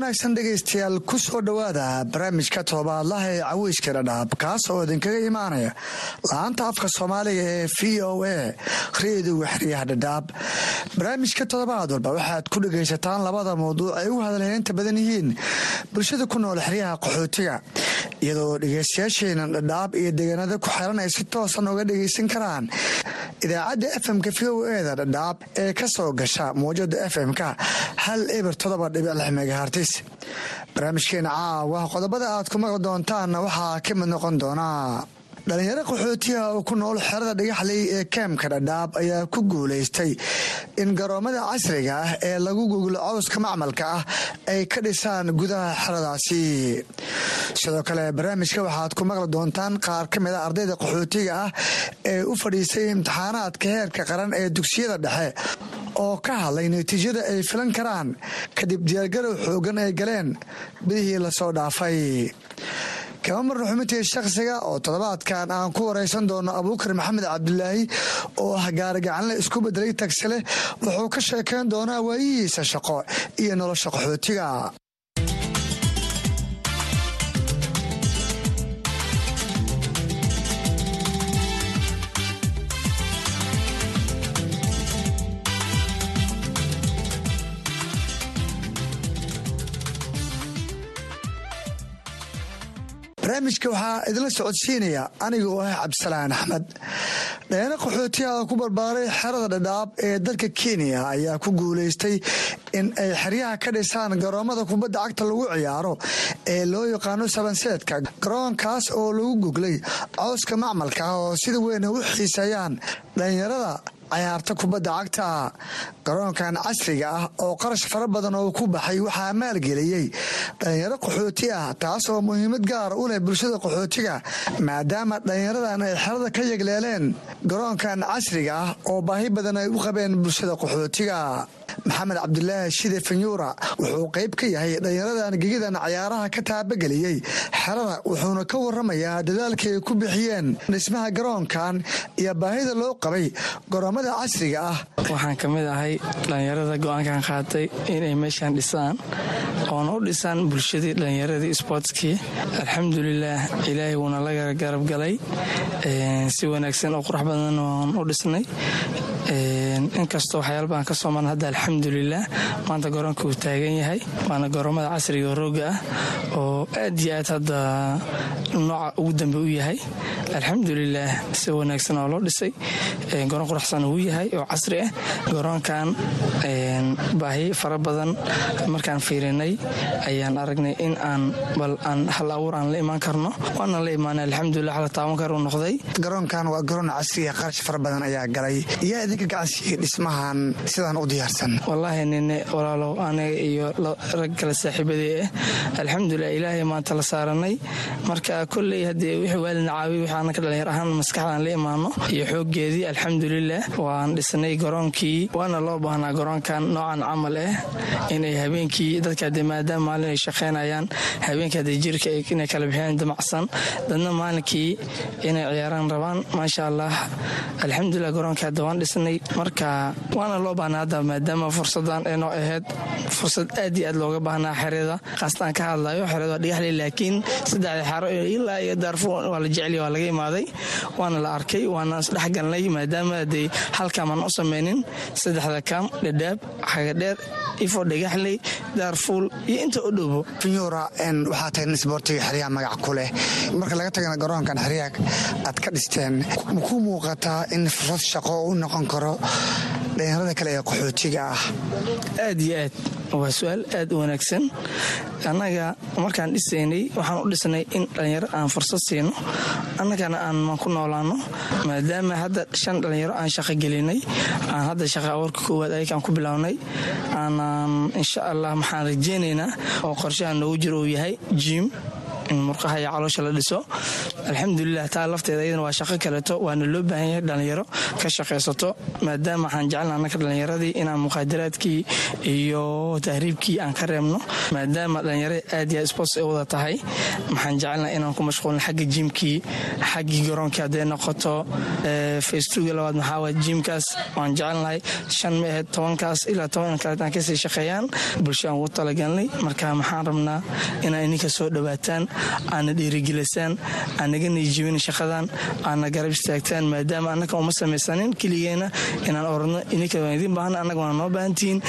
wanaagsan dhegaystayaal ku soo dhowaada barnaamijka toddobaadlaha ee caweyska dhadhaab kaas oo idinkaga imaanaya la'aanta afka soomaaliga ee v o a reediga xeryaha dhadhaab. Barnaamijka toddobaad walba waxaad ku dhegaysataan labada mawduuc ay u hadalheynta badan yihiin bulshada ku nool xeryaha qaxootiga iyadoo dhegaystayaasheena dhadhaab iyo deegaanada ku xeran ay si toosan uga dhegaysan karaan idaacadda fmka v o eda dhadhaab ee ka soo gasha mawjada fm-ka hal eber todoba dhibic lix megahartis barnaamijkeena caawa qodobada aad ku maqli doontaanna waxaa ka mid noqon doonaa dhalinyaro qaxootiga oo ku nool xerada dhagaxley ee keemka dhadhaab ayaa ku guulaystay in garoomada casriga ah ee lagu guglo cawska macmalka ah ay ka dhisaan gudaha xeradaasi. Sidoo kale barnaamijka waxaad ku maqli doontaan qaar ka mida ardayda qaxootiga ah ee u fadhiistay imtixaanaadka heerka qaran ee dugsiyada dhexe oo ka hadlay natiijada ay filan karaan kadib diyaargarow xoogan ay galeen bidihii la soo dhaafay kama marna xubintii shakhsiga oo toddobaadkan aan ku waraysan doono abuukar maxamed cabdulaahi oo ah gaarigacanle isku bedelay tagsile wuxuu ka sheekayn doonaa waayihiisa shaqo iyo nolosha qaxootiga barnaamijka waxaa idinla socodsiinaya aniga oo ah cabdisalaan axmed. Dheeno qaxootiga oo ku barbaaray xerada dhadhaab ee dalka kenya ayaa ku guulaystay in ay xeryaha ka dhisaan garoomada kubadda cagta lagu ciyaaro ee loo yaqaano sabanseedka. Garoonkaas oo lagu guglay cawska macmalka ah oo sida weyn u xiiseeyaan dhalinyarada cayaarta kubadda cagta garoonkan casriga ah oo qarash fara badan oo ku baxay waxaa maalgeliyey dhalinyaro qaxooti ah taas oo muhiimad gaara u leh bulshada qaxootiga maadaama dhalinyaradan ay xerada ka yegleeleen garoonkan casriga ah oo baahi badan ay u qabeen bulshada qaxootiga. Maxamed cabdulaahi shide fanyuura wuxuu qayb ka yahay dhalinyaradan gegidan cayaaraha ka taabageliyey xerada wuxuuna ka waramayaa dadaalkii ay ku bixiyeen dhismaha garoonkan iyo baahida loo qabay garoomada casriga ah. Waxaan ka mid ahay dhallinyarada go'aankan qaatay inay meeshaan dhisaan oona u dhisaan bulshadii dhallinyaradii sboortskii alxamdulilaah ilaahay wuuna la garab galay si wanaagsan oo qurux badan waan u dhisnay inkastoo waxyaal baan ka soo marna hadda alxamdulilaah maanta garoonka uu taagan yahay waana garoomada casriga oo rooga ah oo aad iyo aad hadda nooca ugu dambe u yahay. Alxamdulilaah si wanaagsan oo loo dhisay garoon quruxsan uu yahay oo casri ah. Garoonkan baahi fara badan markaan fiirinay ayaan aragnay in aan bal aan hal abuur aan la imaan karno waana la imaanay alxamdulilah la taaban kar uu noqday. Garoonkan waa garoon casriga qarash fara badan ayaa galay. Yaa idinka gacansiiyey dhismahan sidaan u diyaarsan. Wallaahi nine walaalow aniga iyo rag kale saaxiibadee ah alxamdulilah ilaahay maanta la saaranay. Marka kolley haddii wixii waalidna caawiy wixii anaka dhalinyar ahaan maskaxdaan la imaano iyo xooggeedii alxamdulilah waan dhisnay garoonkii waana loo baahnaa garoonkan noocan camal ah inay habeenkii dadka hadee maadaama maalin ay shaqaynayaan habeenkii hadee jirka inay kala bixiyaan damacsan dadna maalinkii inay ciyaaraan rabaan. Maasha allah alxamdulilah garoonka hadda waan dhisnay. Marka marka waana loo baahnaa hadda maadaama fursadan aynoo ahayd fursad aad iyo aad looga baahnaa xerada. Kaastaan ka hadlayo xerada waa laakiin saddexda xero ilaa iyo daarfuur waa la jeceliya waa laga imaaday. Waana la arkay waana isdhexgalnay maadaama dee halkaamaan u samaynin. Saddexda kaam dhadhaab xagadheer ifo dhigaxley daarfuul iyo inta u dhowbo. Finyuura waxaa tahay nin xeryaha magac ku leh. Marka laga tagana garoonkan xeryaha aad ka dhisteen ma ku muuqataa in fursad shaqo u noqon karo dhalinyarada kale ee qaxootiga ah. Aad iyo aad. Waa su'aal aad u wanaagsan. Annaga markaan dhisaynay waxaan u dhisnay in dhallinyaro aan fursad siino. Annagana aan ku noolaano maadaama hadda shan dhallinyaro aan shaqo gelinay aan hadda shaqa abuurka koowaad ayakaan ku bilownay aanaan insha allah maxaan rajeynaynaa oo qorshaha noogu jiro uu yahay jim in murqaha iyo caloosha la dhiso. Alxamdulilah taa lafteeda iyadana waa shaqo kaleeto waana loo baahan yahay dhallinyaro ka shaqaysato maadaama waxaan jecelna annaka dhallinyaradii inaan muqaadaraadkii iyo tahriibkii aan ka reebno. Maadaama dhallinyarada aad iyo sports ay wada tahay maxaan jecelna inaan ku mashquulno xagga jimkii xaggii garoonkii hadday noqoto. Facebooka labaad maxaa waay? Jimkaas waan jecelnahay shan ma tobankaas ilaa toban kaleet ka sii shaqeeyaan. Bulsho ugu talagalnay marka maxaan rabnaa inaa ininka soo dhowaataan aana dhiirigelisaan aanaga niijibin shaqadan aana garab istaagtaan maadaama annaga uma samaysanin keligeena inaan oradno ininka waan idiin baahna annaga waana noo baahantihiin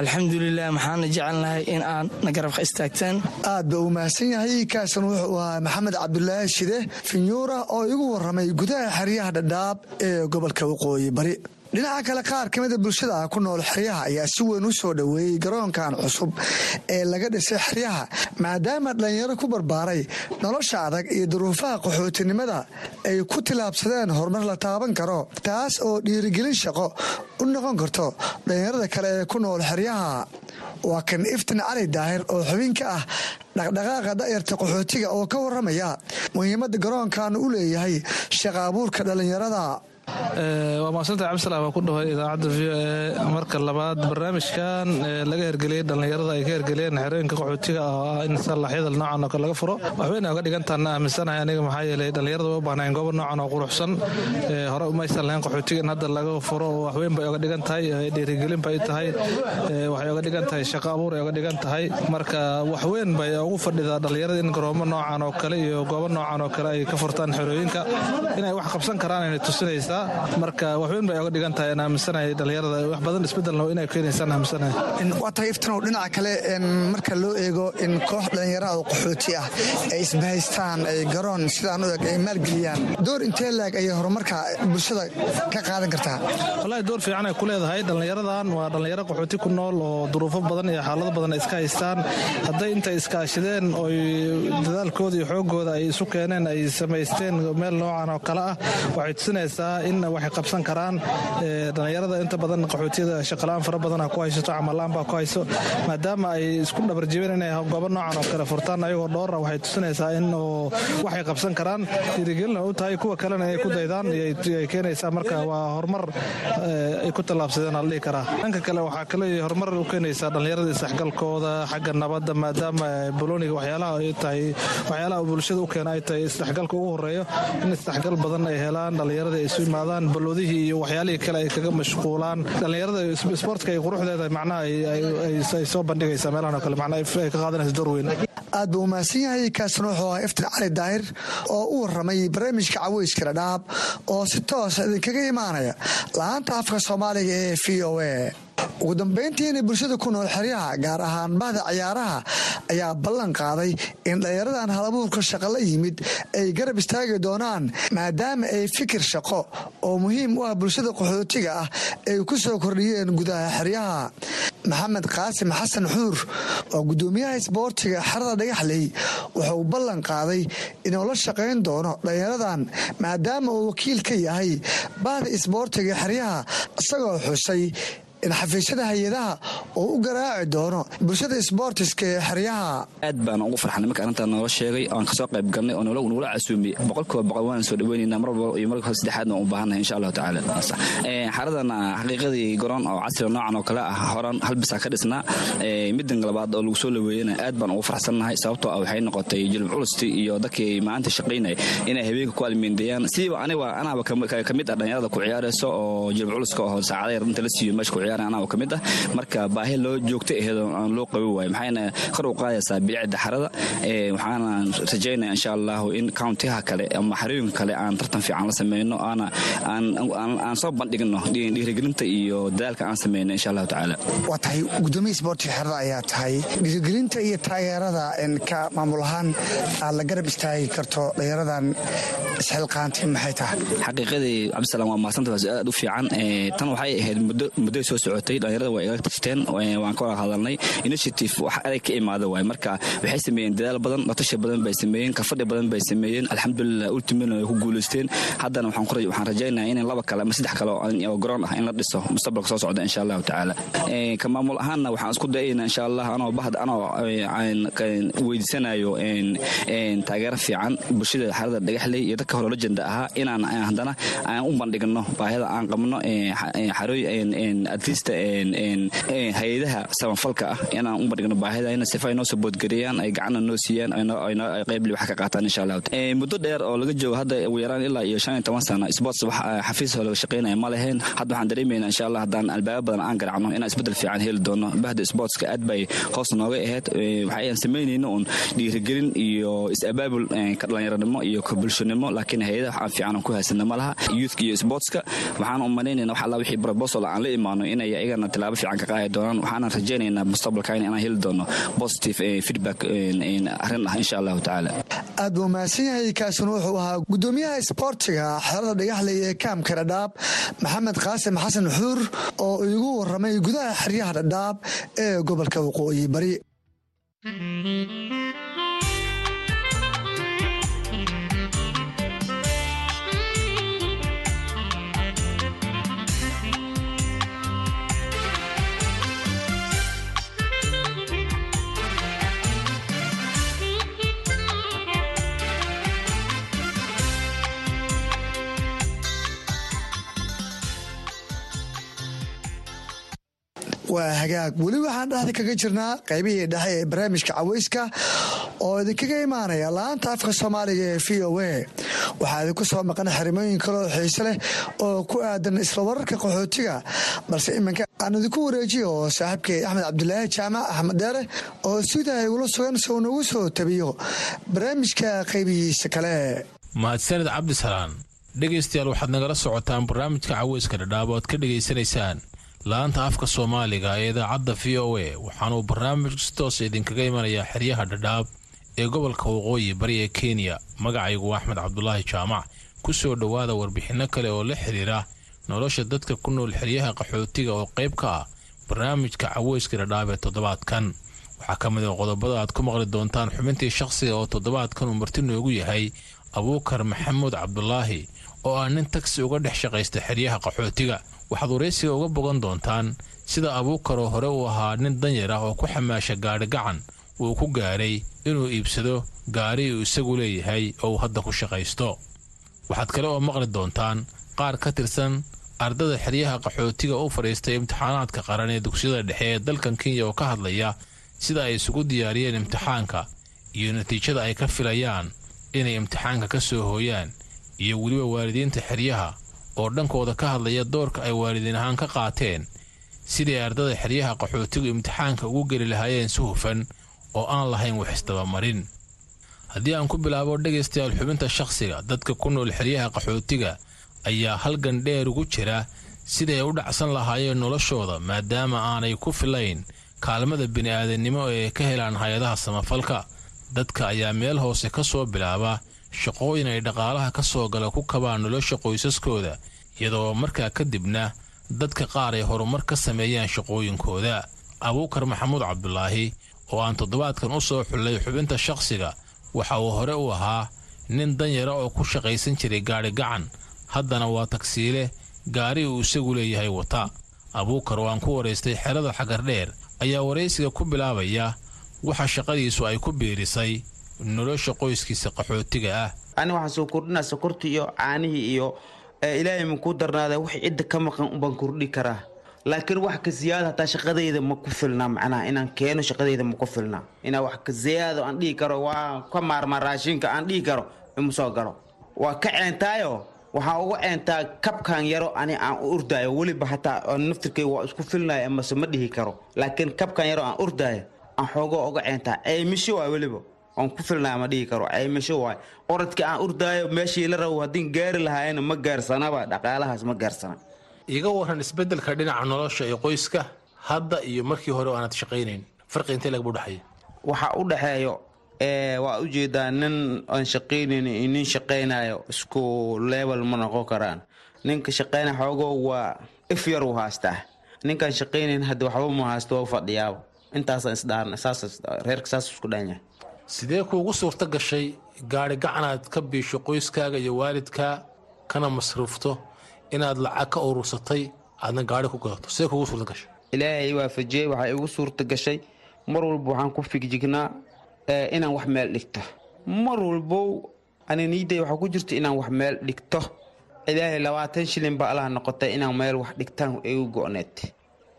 alxamdulilah maxaana jecelnahay in aad na garabka istaagtaan. Aad ba uu mahadsan yahay kaasan wuxuu ahaa maxamed cabdulaahi shide finyuura oo igu waramay gudaha xeryaha dhadhaab ee gobolka waqooyi bari dhinaca kale qaar ka mida bulshada ku nool xeryaha ayaa si weyn u soo dhoweeyey garoonkan cusub ee laga dhisay xeryaha maadaama dhallinyaro ku barbaaray nolosha adag iyo duruufaha qaxootinimada ay ku tilaabsadeen horumar la taaban karo taas oo dhiirigelin shaqo u noqon karto dhallinyarada kale ee ku nool xeryaha. Waa kan iftin cali daahir oo xubin ka ah dhaqdhaqaaqa da'yarta qaxootiga oo ka waramaya muhiimadda garoonkan u leeyahay shaqa abuurka dhallinyarada waa maasanta cabdisalaam waa ku dhahay idaacadda v o e marka labaad. Barnaamijkan laga hergeliyey dhallinyarada ay ka hergeliyeen xerooyinka qaxootiga oo ah in sallaxyada noocan oo kale laga furo. Waxbayna oga dhigantaana aaminsanahay aniga maxaa yeelay dhallinyarada way u baahnayn goobo noocan oo quruxsan. Hore umaysan lahayn qaxootiga in hadda laga furo. Waxweyn bay oga dhigan tahay dhiirigelin bay tahay. Waxay oga dhigan tahay shaqo abuur oga dhigan tahay. Marka waxweyn bay ugu fadhidaa dhallinyarada in garoomo noocan oo kale iyo goobo noocan oo kale ay ka furtaan xerooyinka. Inay wax qabsan karaan ayna tusinaysaa marka waxweyn bay oga dhigan tahay aan aaminsanahay dhallinyarada wax badan isbedelna inay keenaysaan aaminsanahay waa tahay iftanow dhinaca kale marka loo eego in koox dhallinyarada oo qaxooti ah ay isbahaystaan ay garoon sidaan u eg ay maalgeliyaan door intee laag ayay horumarka bulshada ka qaadan kartaa? Wallaahi door fiican ay ku leedahay. Dhallinyaradan waa dhallinyaro qaxooti ku nool oo duruufo badan iyo xaalado badan ay iska haystaan. Hadday intay iskaashadeen oy dadaalkooda iyo xoogooda ay isu keeneen ay samaysteen meel noocan oo kale ah waxay tusinaysaa in waxay qabsan karaan dhallinyarada inta badan qaxootiyada shaqalaan fara badana ku haysato camalaan baa ku hayso maadaama ay isku dhabarjibeen inay goobo noocan oo kale furtaan ayagoo dhoora waxay tusinaysaa in waxay qabsan karaan dhiirigelina u tahay kuwa kalena inay ku daydaan ay keenaysaa. Marka waa horumar ay ku tallaabsadeen ala dhihi karaa. Dhanka kale waxaa kale horumar u keenaysaa dhallinyarada isdhexgalkooda xagga nabadda maadaama boloniga waxyaalaha ay tahay waxyaalaha bulshada u keena ay tahay isdhexgalka ugu horeeyo in isdhexgal badan ay helaan dhallinyarada isu imaadaan balloodihii iyo waxyaalihii kale ay kaga mashquulaan. Dhallinyarada isboortka ay quruxdeeda macnaha ay soo bandhigaysaa meelahan oo kale macnaha ay ka qaadanaysa door weyn. Aad buu umahadsan yahay kaasna wuxuu ahaa iftin cali daahir oo u waramay barnaamijka caweyska dhadhaab oo si toosa idinkaga imaanaya la'aanta afka soomaaliga ee v o a ugu dambayntiina bulshada ku nool xeryaha gaar ahaan bahda ciyaaraha ayaa ballan qaaday in dhallinyaradan halabuurka shaqo la yimid ay garab istaagi doonaan maadaama ay fikir shaqo oo muhiim u ah bulshada qaxootiga ah ay ku soo kordhiyeen gudaha xeryaha. Maxamed qaasim xasan xuur oo gudoomiyaha isboortiga xerada dhagaxley wuxuu ballan qaaday inuu la shaqayn doono dhallinyaradan maadaama uu wakiil ka yahay bahda isboortiga xeryaha isagoo xusay xafiisyada hay'adaha uu u garaaci doono bulshada sboortiska ee xeryaha. Aad baan ugu farxanay marka arrintaa noola sheegay oan ka soo qayb galnay oo nagula casuumiyey boqolkiiba boqol waan soo dhaweynayna mar walba iyo marka saddexaadna u baahannahay insha allahu tacaala. Xaradan xaqiiqadii garoon oo casriga noocan oo kale ah horan hal bisaa ka dhisnaa. Middan labaad oo lagu soo laweeyana aad baan ugu farxsannahay sababtoo ah waxay noqotay jilib culusti iyo dadkii maanta shaqaynaya inay habeenka ku almiindeeyaan siiba aniga anaaba ka ah dhalinyarada ku ciyaarayso oo jilib culuska oo saacada yar inta la siiyo meesha ku ciyaaraya anaaba ka mid ah. Marka baahi loo joogta aheed aan loo qabi waayo maxayna kor u qaadaysaa bilicda xarada waxaana rajaynaya insha allahu in countiyaha kale ama xarooyinka kale aan tartan fiican la sameyno aan soo bandhigno dhiirigelinta iyo dadaalka aan sameyno insha allahu tacaala. Waa tahay gudoomiya sboortiga xerada ayaa tahay. Dhiirigelinta iyo taageerada ka maamul ahaan aad la garab istaagi karto dhalinyaradan isxilqaantay maxay tahay? Xaqiiqadii cabdisalaam waa mahadsanta aad u fiican tan waxay ahayd muddo soo socotay dhalinyarada waa igala tashteen waan ka hadalnay. Initiative wax adag ka imaada waay marka waxay sameeyeen dadaal badan latasha badan bay sameeyeen kafadhi badan bay sameeyeen. Alxamdulilah ultimina way ku guulaysteen haddana waxaan rajaynayaa in laba kale ama saddex kale oo garoon ah in la dhiso mustaqbalka soo socda insha allahu tacaala. Ka maamul ahaanna waxaan isku dayayna insha allah anoo bahda anoo weydiisanayo taageero fiican. Bulshada xarada dhagaxley iyo dadka hore lejenda ahaa inaan haddana aan u bandhigno baahida aan qabno adliista hay'adaha samafalka ah. Inaan u bandhigno baahida. Sifa ay noo soo ay gacanna noo siiyaan qayb wax ka qaataan insha allah muddo dheer oo laga joogo hadda ugu yaraan ilaa iyo shan iyo toban sano sports wax xafiis hoo laga shaqaynaya ma lahayn hadda waxaan dareemaynaa insha allah haddaan albaaba badan aan garacno inaan isbeddel fiican heli doono. Bahda sportska aad bay hoos nooga ahayd. Waxaan samaynayna un dhiirigelin iyo is-abaabul ka dhalinyaranimo iyo ka bulshanimo laakiin hay'adaha aan fiican ku haysana ma laha. Youthka iyo sportska waxaan u malaynayna wax alla wixii proposal aan la imaano inay iyagana tilaabo fiican ka qaadi doonaan. Waxaanan rajaynaynaa mustaqbalkan inaan heli doono positive feedback arrin ah insha allahu tacaala. Aad buu mahadsan yahay kaasuna wuxuu ahaa gudoomiyaha isboortiga xerada dhagaxley ee kaamka dhadhaab maxamed qaasim xasan xuur oo iigu waramay gudaha xeryaha dhadhaab ee gobolka waqooyi bari waa hagaag. Weli waxaan dhexda kaga jirnaa qaybihii dhexe ee barnaamijka caweyska oo idinkaga imaanaya laanta afka soomaaliga ee v o a. Waxaa idinku soo maqan xarimooyin kaleoo xiise leh oo ku aadan isla wararka qaxootiga balse iminka aan idinku wareejiyo oo saaxiibkay axmed cabdulaahi jaamac axmed deere oo sidaa igula sugan soo nagu soo tabiyo barnaamijka qaybihiisa kale. Mahadsanid cabdisalaan dhegaystayaal waxaad nagala socotaan barnaamijka caweyska dhadhaab oad ka dhegaysanaysaan la-anta afka soomaaliga ee idaacadda v o a. Waxaanuu barnaamij toos idinkaga imanayaa xeryaha dhadhaab ee gobolka waqooyi bari ee kenya magacaygu axmed cabdulaahi jaamac ku soo dhowaada warbixinno kale oo la xidhiira nolosha dadka ku nool xeryaha qaxootiga oo qayb ka ah barnaamijka caweyska dhadhaab ee toddobaadkan. Waxaa ka mid a qodobada aad ku maqli doontaan xubintii shakhsiga oo toddobaadkan uu marti noogu yahay abuukar maxamuud cabdulaahi oo ah nin tagsi uga dhex shaqaysta xeryaha qaxootiga waxaad waraysiga uga bogan doontaan sida abuukaroo hore uu ahaa nin danyar ah oo ku xamaasha gaadhi gacan uu ku gaadhay inuu iibsado gaari uu isagu leeyahay oo uu hadda ku shaqaysto. Waxaad kale oo maqli doontaan qaar ka tirsan ardada xeryaha qaxootiga u fadhiistay imtixaanaadka qaran ee dugsiyada dhexe ee dalkan kenya oo ka hadlaya sida ay isugu diyaariyeen imtixaanka iyo natiijada ay ka filayaan inay imtixaanka ka soo hooyaan iyo weliba waalidiinta xeryaha oo dhankooda ka hadlaya doorka ay waalidiin ahaan ka qaateen. Sidii ardada xeryaha qaxootigu imtixaanka ugu geli lahaayeen si hufan oo aan lahayn wax isdabamarin. Haddii aan ku bilaabo dhegaystayaal xubinta shakhsiga dadka ku nool xeryaha qaxootiga ayaa halgan dheer ugu jira siday u dhacsan lahaayeen noloshooda maadaama aanay ku filayn kaalmada bini'aadannimo ee ka helaan hay'adaha samafalka. Dadka ayaa meel hoose ka soo bilaaba shaqooyin ay dhaqaalaha ka soo gala ku kabaan nolosha qoysaskooda iyadoo markaa kadibna dadka qaar ay horumar ka sameeyaan shaqooyinkooda. Abuukar maxamuud cabdulaahi oo aan toddobaadkan u soo xullay xubinta shakhsiga waxa uu hore u ahaa nin danyara oo ku shaqaysan jiray gaadhi gacan. Haddana waa tagsiile gaari uu isagu leeyahay wata. Abuukar oo ku waraystay xerada xagardheer ayaa waraysiga ku bilaabaya waxa shaqadiisu ay ku biirisay nolosha qoyskiisa qaxootiga ah. Ani waxaan soo kordhinaa sokortii iyo caanihii iyo ilaahay ma kuu darnaada wax cidda ka maqan ubaan kordhi karaa. Laakiin wax ka ziyaada hataa shaqadayda ma ku filnaa macnaha inaan keeno shaqadayda ma ku filnaa. Inaa wax ka ziyaado aan dhihi karo waa ka maarmaa raashinka aan dhihi karo ima soo galo waa ka ceentaayo waxaan uga ceentaa kabkan yaro ani aan u weliba hataa naftirkay waa isku filnaya amase ma dhihi karo. Laakiin kabkan yaro aan urdaayo aan xoogoo uga ceentaa. Ceymisho waay weliba aan ku filnaya ma dhihi karo. Ceymisho waay oradkii aan urdaayo meeshii la rabo haddii gaari lahaayena ma gaarsanaba dhaqaalahaas ma gaarsana. Iga waran isbeddelka dhinaca nolosha ee qoyska hadda iyo markii hore aanad shaqaynayn. Farqi intee lagbu dhexeeya waxaa u dhexeeyo waa u jeedaa nin aan shaqaynayn iyo nin shaqaynayo isku level ma noqon karaan. Ninka shaqaynaya xoogo waa if yar uu haastaa. Ninkaan shaqaynayn hadda waxba ma haasto waa fadhiyaaba intaasaan isdhaarna saas reerka saas isku dhanyahay sidee kuugu suurto gashay gaari gacanaad ka biisho qoyskaaga iyo waalidkaa kana masruufto inaad lacag ka urursatay aadna gaari ku gadato sidee kuugu suurto gashay? Ilaahay waafajiyey waxaa igu suurta gashay. Mar walba waxaan ku figjignaa inaan wax meel dhigto. Mar walbow ani niiday waxaa ku jirta inaan wax meel dhigto. Ilaahay labaatan shilin ba allaha noqotay inaan meel wax dhigtaan igu go-need.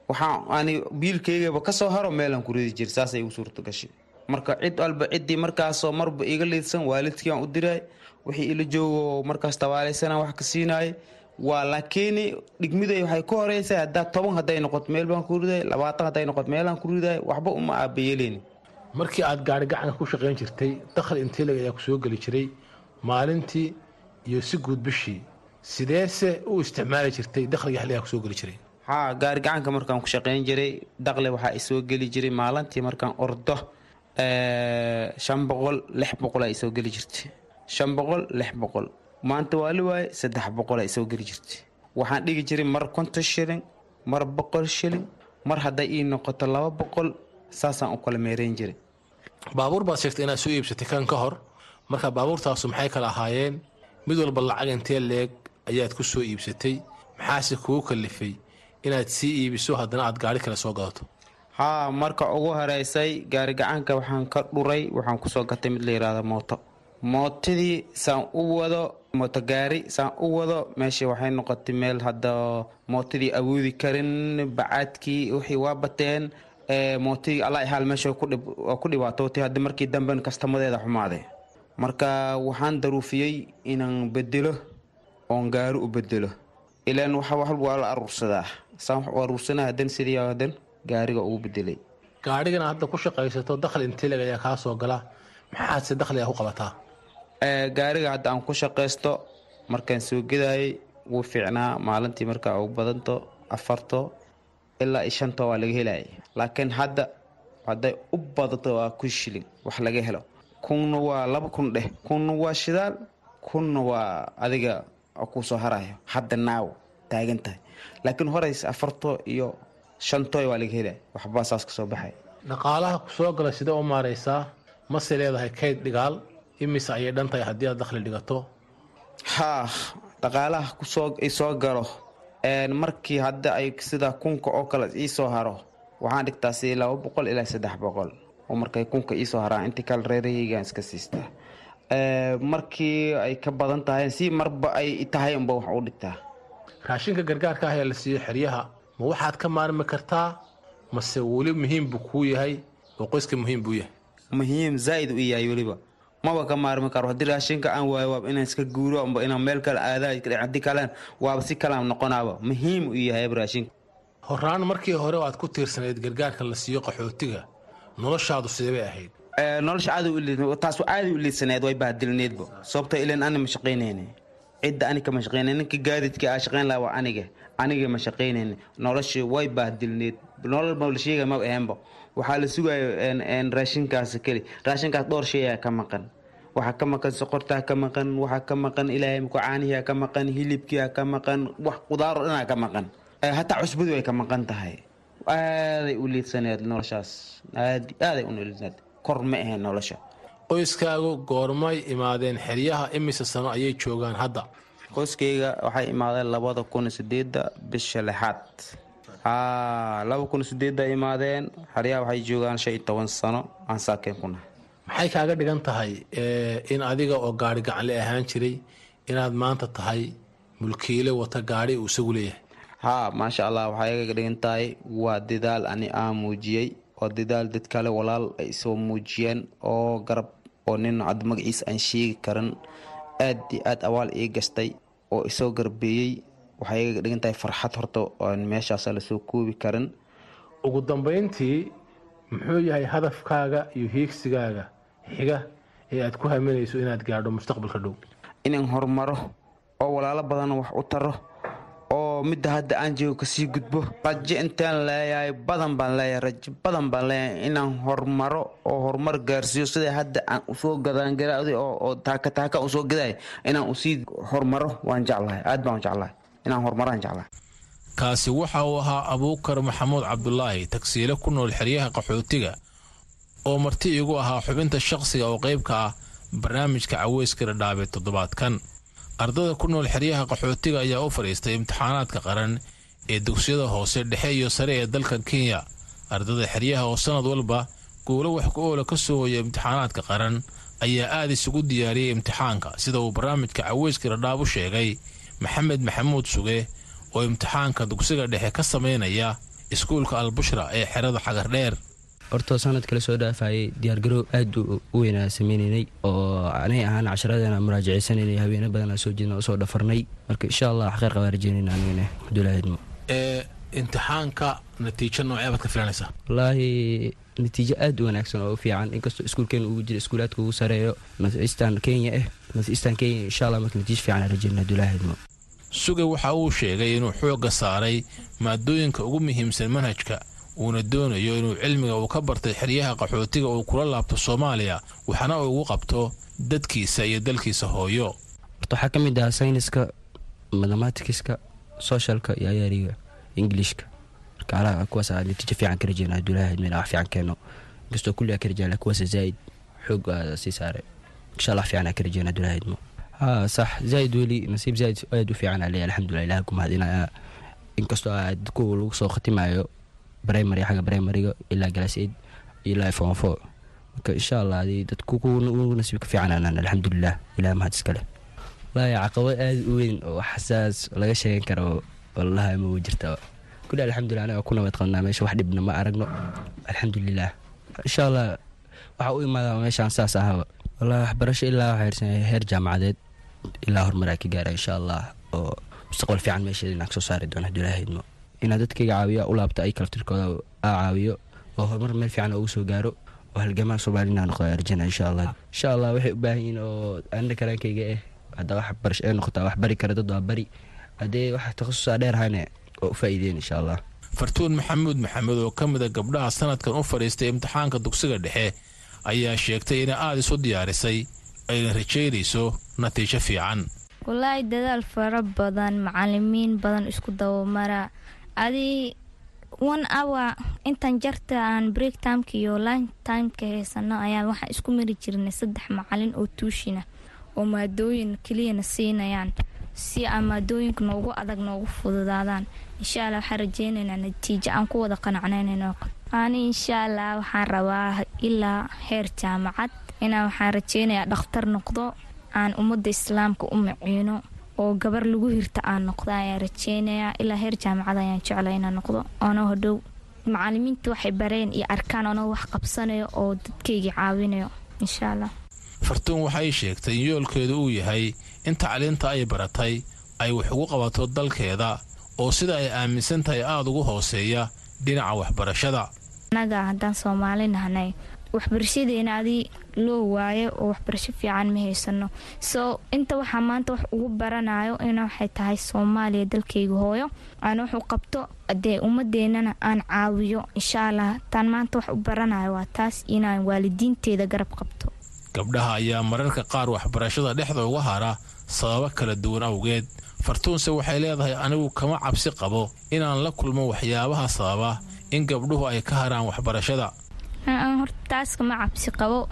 Waxaan ani biilkaygaba ka soo haro meelaan ku ridi jira saasay igu suurta gashay marka cid walba ciddii markaasoo marba iga liidsan waalidkii aan u diraay wixii ila joogo markaas tabaalaysana wax ka siinaayay waa laakiin dhigmiday waxay ku horeysaa haddaa toban hadday noqoto meel baan ku riday labaatan hadday noqoto meelaan ku riday waxba uma aabayeeleyni markii aad gaari gacanka ku shaqayn jirtay dakhli inteeleg ayaa ku soo geli jiray maalintii iyo si guud bishii sideese u isticmaali jirtay dakhliga xilligaa ku soo geli jiray? Haa gaari gacanka markaan ku shaqayn jiray dakhli waxaa isoo geli jiray maalintii markaan ordo shan boqol lix boqol ay soo geli jirtay. Shan boqol lix boqol. Maanta waa la waaye saddex boqol ay soo geli jirtay. Waxaan dhigi jiray mar konton shilin mar boqol shilin mar hadday ii noqoto laba boqol saasaan u kala meerayn jiray. Baabuur baad sheegtay inaad soo iibsatay kan ka hor. Marka baabuurtaasu maxay kala ahaayeen? Mid walba lacag intee leeg ayaad ku soo iibsatay? Maxaase kugu kalifay inaad sii iibiso haddana aad gaari kale soo gadato haa marka ugu horeysay gaari gacanka waxaan ka dhuray waxaan ku soo gatay mid la yidhaahdo mooto. Mootadii saan u wado mooto gaari saan u wado meeshii waxay noqotay meel hadda mootadii awoodi karin bacaadkii wixii waa bateen mootadii alla xaal meesha ku dhibaatootay hadda markii damben kastamadeeda xumaaday marka waxaan daruufiyey inaan bedelo oon gaari u bedelo ilaan walba waa la aruursadaa. Saan wax u aruursanaa hadan sidii hadan gaariga ugu bedelay gaadhigana hadda ku shaqaysato dakhli inteeleg ayaa kaa soo gala maxaadse dakhliga ku qabataa? Gaariga hadda aan ku shaqaysto markaan soo gedayay wuu fiicnaa. Maalintii markaa ugu badanto afarto ilaa iyo shanto waa laga helaya laakiin hadda hadday u badato waa kun shilin wax laga helo. Kunna waa laba kun dheh kunna waa shidaal kunna waa adiga kuu soo harayo. Hadda naaw taagan tahay. Laakiin horeys afarto iyo shantoy waa laga helaya waxbaa saas ka soo baxay. Dhaqaalaha ku soo gala sidee u maaraysaa mase leedahay kayd dhigaal imise ayay dhan tahay haddii aad dakhli dhigato? Haa dhaqaalaha ku soo galo markii hadda ay sida kunka oo kale iisoo haro waxaan dhigtaa si laba boqol ilaa saddex boqol. Oo markay kunka iisoo haraan intii kale reerahaygaan iska siistaa markii ay ka badan tahay si marba ay tahay unba wax u dhigtaa. Raashinka gargaarka ah ee la siiyo xeryaha ma waxaad ka maarmi kartaa mase weli muhiim buu kuu yahay oo qoyska muhiim buu yahay. Muhiim zaaid u yahay weliba. Maba ka maarmi karo. Haddii raashinka aan waayo waaba inaan iska guuro amba inaan meel kale aadaa haddii kalen waaba si kalaan noqonaaba. Muhiim u yahay raashinka. Horaan markii hore aad ku tiirsanayd gargaarka la siiyo qaxootiga noloshaadu sidee bay ahayd? Nolosha aad taasu aada u liidsaneed way bahdilneedba sababto ilan ani ma cidda ani kama shaqaynay ninka gaadidka aa shaqayn laha waa aniga aniga ma shaqaynayne nolosha way bahdilneed nolol ma la sheega ma ahaanba waxaa la sugayo raashinkaas keli. Raashinkaas dhowr shay ayaa ka maqan. Waxaa ka maqan sokortaa ka maqan waxaa ka maqan ilaahay mukacaanihiaa ka maqan hilibkiia ka maqan wax qudaaro dhanaa ka maqan. Hataa cusbadu ay ka maqan tahay. Aaday u liidsaneed noloshaas. Aad aaday u liidsaneed. Kor ma ahayn nolosha. Qoyskaagu goormay imaadeen xeryaha imise sano ayay joogaan hadda qoyskayga waxay imaadeen labada kun sideedda bisha lixaad. Haa laba kun sideedda imaadeen xeryaha waxay joogaan shan iyo toban sano. Aan saakeen ku nahay. Maxay kaaga dhigan tahay eh, in adiga oo gaari gacanle ahaan jiray inaad maanta tahay mulkiile wata gaari uu isagu leeyahay? Haa maasha allah waxay iga dhigan tahay waa dadaal ani aan muujiyey oo dadaal dad kale walaal ay soo muujiyeen oo garab oo nin cad magaciisa aan sheegi karin aad iyo aad awaal ii gastay oo isoo garbeeyey waxay iga dhigan tahay farxad horta oon meeshaas la soo koobi karin. Ugu dambayntii muxuu yahay hadafkaaga iyo hiigsigaaga xiga ee aad ku haminayso inaad gaadho mustaqbalka dhow? Inaan horumaro oo walaalo badan wax u taro midda hadda aan joogo ka sii gudbo. Rajo intaan leeyahay badan baan leeyahay rajo badan baan leeyahay inaan horumaro oo horumar gaarsiiyo sida hadda aan u soo gadaangaraaday oo oo taaka taaka u soo gaday inaan u sii horumaro waan jeclahay. Aad baan jeclahay. Inaan horumaraan jeclahay. Kaasi waxa uu ahaa abuukar maxamuud cabdulaahi tagsiile ku nool xeryaha qaxootiga oo marti igu ahaa xubinta shaqsiga oo qayb ka ah barnaamijka caweyska dhadhaabe toddobaadkan ardada ku nool xeryaha qaxootiga ayaa u fadhiistay imtixaanaadka qaran ee dugsiyada hoose dhexe iyo sare ee dalka kenya. Ardada xeryaha oo sannad walba guulo wax ku oola ka soo hoya imtixaanaadka qaran ayaa aad isugu diyaariyey imtixaanka sida uu barnaamijka caweyska dhadhaab u sheegay maxamed maxamuud suge oo imtixaanka dugsiga dhexe ka samaynaya iskuulka albushra ee xerada xagardheer hortoo sanad kale soo dhaafayay diyaargarow aad u weynaa sameynaynay oo anay ahaan casharadeena muraajaceysananay habeene badanaa soo jeedna u soo dhafarnay. Marka insha allah xaqeer qabaa rajeynayna anigana abdulaahidmo ee imtixaanka natiijo noocee baad ka filanaysaa? Wallaahi natiijo aad u wanaagsan oo u fiican. Inkastoo iskuulkeena ugu jira iskuulaadka ugu sareeyo northeastern kenya eh northeastern kenya insha allah marka natiijo fiican aan rajeynayna abdulaahidmo suge waxa uu sheegay inuu xoogga saaray maadooyinka ugu muhiimsan manhajka uuna doonayo inuu cilmiga uu ka bartay xeryaha qaxootiga uu kula laabto soomaaliya waxaana uu ugu qabto dadkiisa iyo dalkiisa hooyo. Horta waxaa ka mid ah sayniska mathematicska socialka iyo ayaariga ingilishka marka kuwaas aa natiijo fiican ka rajeyna abdulaahid mina wax fiican keeno. Inkastoo kulli aa ka rajeyna kuwaas zaaid xoog sii saaray insha allah fiican ka rajeyna abdulaahidmo haa sax zaaid weli nasiib zaaid aad u fiican aa leeyahay alxamdulilah ilaha ku mahadinaya. Inkastoo aad kuwa lagu soo khatimayo primary xagga primariga ilaa galaseed ilaa form four. Marka insha allah adii dadku ugu nasiibka fiicananaan alxamdulilah ilaah mahad iskale wallaahi caqabo aad u weyn oo xasaas laga sheegan karo wallahi ma jirta kulli alxamdulilah anaga ku nabad qabnaa meesha wax dhibna ma aragno. Alxamdulilah insha allah waxaa u imaadaa meeshaan saas ahaba wallahi waxbarasho ilaa waxaa hirsanaya heer jaamacadeed ilaa horumaraa ka gaara insha allah oo mustaqbal fiican meesheeda inaan ka soo saari doono abdulaahidmo inaa dadkayga caawiyo u laabta ay kalaftirkooda aa caawiyo oo horumar meel fiican ugu soo gaaro oo halgamaa soomaali inaa noqdo arjana insha allah insha allah waxay u baahan yihiin oo anna karaankayga eh haddaa wax barasho ay noqotaa wax bari kara dad waa bari. Haddee wax takhasusaa dheer hayne oo u faa'iideen insha allah fartuun maxamuud maxamed oo ka mida gabdhaha sanadkan u fadhiistay imtixaanka dugsiga dhexe ayaa sheegtay inay aada isu diyaarisay ayna rajaynayso natiijo fiican. Wallaahi dadaal fara badan macalimiin badan isku dabamara adii one hour intan jarta aan break timeka iyo line timeka haysano ayaan waxaan isku mari jirnay saddex macalin oo tuushina oo maadooyin keliyana siinayaan si aan maadooyinka noogu adag noogu fududaadaan. Insha allah waxaan rajeynaynaa natiijo aan ku wada qanacnaynayno ani insha allah waxaan rabaa ilaa heer jaamacad inaan waxaan rajeynayaa dhakhtar noqdo aan ummadda islaamka u maciino oo gabar lagu hirta aan noqdo ayaan rajeynayaa ilaa heer jaamacad ayaan jecla inaan noqdo. Oona hodhow macalimiinta waxay bareen iyo arkaan oona wax qabsanayo oo dadkayga caawinayo insha allah fartuun waxay sheegtay in yoolkeedu uu yahay in tacliinta ay baratay ay wax ugu qabato dalkeeda oo sida ay aaminsan tahay aada ugu hooseeya dhinaca waxbarashada. Annaga haddaan soomaali nahnay waxbarashadeena adii loo waayo oo waxbarasho fiican ma haysano. Soo inta waxaa maanta wax ugu baranayo ina waxay tahay soomaaliya dalkayga hooyo. Aan wuxuu qabto dee ummadeenana aan caawiyo insha allah taan maanta wax u baranayo waa taas inaan waalidiinteeda garab qabto. Gabdhaha ayaa mararka qaar waxbarashada dhexda uga hara sababo kala duwan awgeed. Fartuunse waxay leedahay anigu kama cabsi qabo inaan la kulmo waxyaabaha sababa in gabdhuhu ay ka haraan waxbarashada horta taas kama cabsi qabo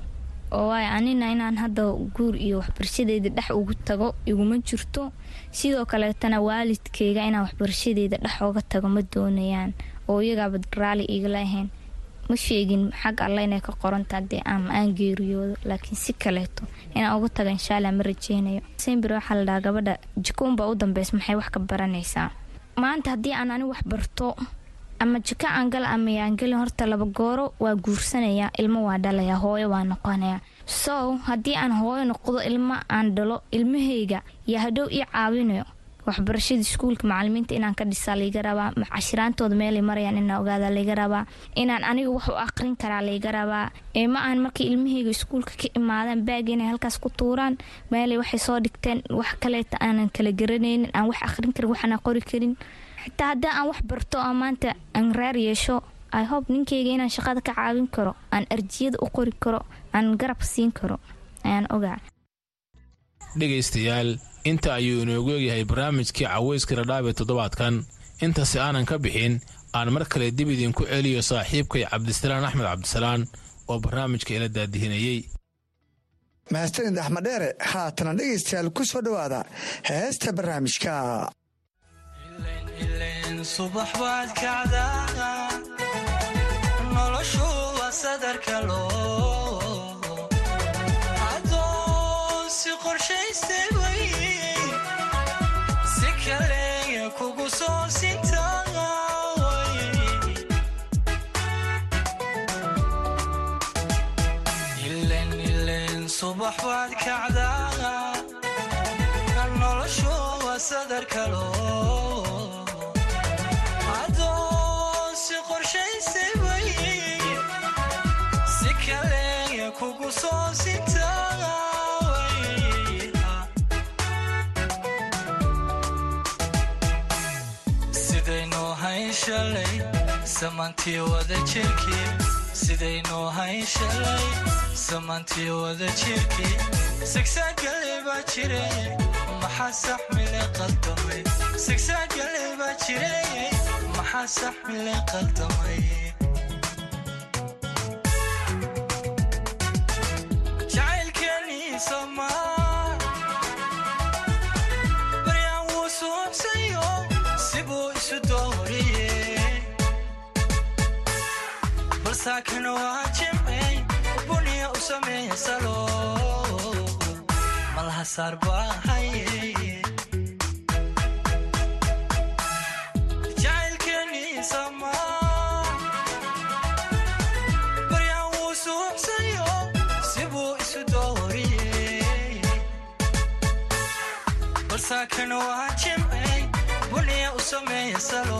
oo waayo anina inaan hadda guur iyo waxbarashadeeda dhex ugu tago iguma jirto. Sidoo kaleetana waalidkeyga inaan waxbarashadeeda dhex oga tago ma doonayaan oo iyagaaba raali igala ahayn ma sheegin xag alle inay ka qoranta dee ama aan geeriyoodo laakiin si kaleeto inaan uga tago inshaalla ma rajeynayo. Sembir waxaa la gabadha jikoonbaa u dambeys maxay wax ka baranaysaa? Maanta haddii aan ani wax barto ama jiko aan gala ama yaan gelin horta laba gooro waa guursanaya ilmo waa dhalaya hooyo waa noqonaya. So haddii aan hooyo noqdo ilmo aan dhalo ilmahayga yaa hadhow ii caawinayo waxbarashada iskuulka macalimiinta inaan ka dhisaa layga rabaa. Cashiraantooda meelay marayaan inaan ogaada layga rabaa. Inaan aniga wax u aqrin karaa layga rabaa. Ee ma ahan markay ilmahayga iskuulka ka imaadaan baag inay halkaas ku tuuraan? Meelay waxay soo dhigteen wax kaleeta aanan kala garanaynin aan wax aqrin karin waxaan qori karin. Xitaa haddii aan wax barto oo maanta aan raar yeesho i hope ninkayga inaan shaqada ka caawin karo aan arjiyada u qori karo aan garab siin karo. Ayaan ogaa. Dhegaystayaal inta ayuu inoogu egyahay barnaamijkii cawayska dhadhaab ee toddobaadkan. Intasi aanan ka bixin aan mar kale dib idinku celiyo saaxiibkay cabdisalaan axmed cabdisalaan oo barnaamijka ila daadihinayey mahadsanid axmed dheere haatana dhegaystayaal ku soo dhowaada heesta barnaamijka. Subax baad kacdaa sadarka loo samantii wada jirkii sidaynu hayn shalay samantii wada jirkii sigsaagale baa jirayay maxaa saxmile qaldamay sigsaagale baa jirayay maxaa saxmile qaldamay jacaylkeenii somaa balsaakana waa jimcay buniya u sameeya salo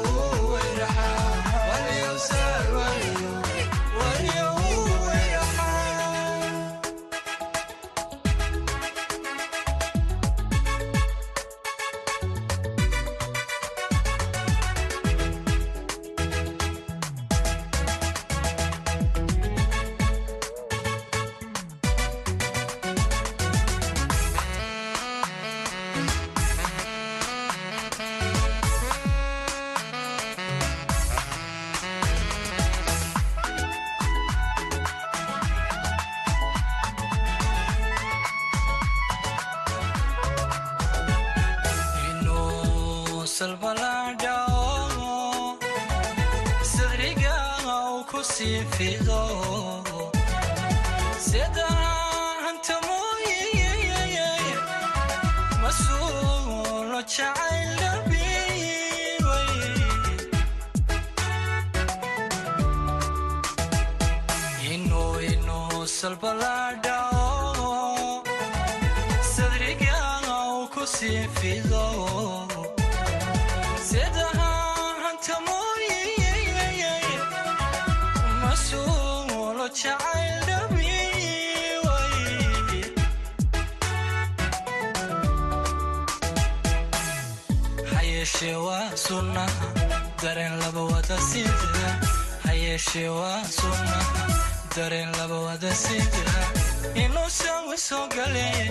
dareen laba wada sida hayeeshee inuusan wisoo galeeyey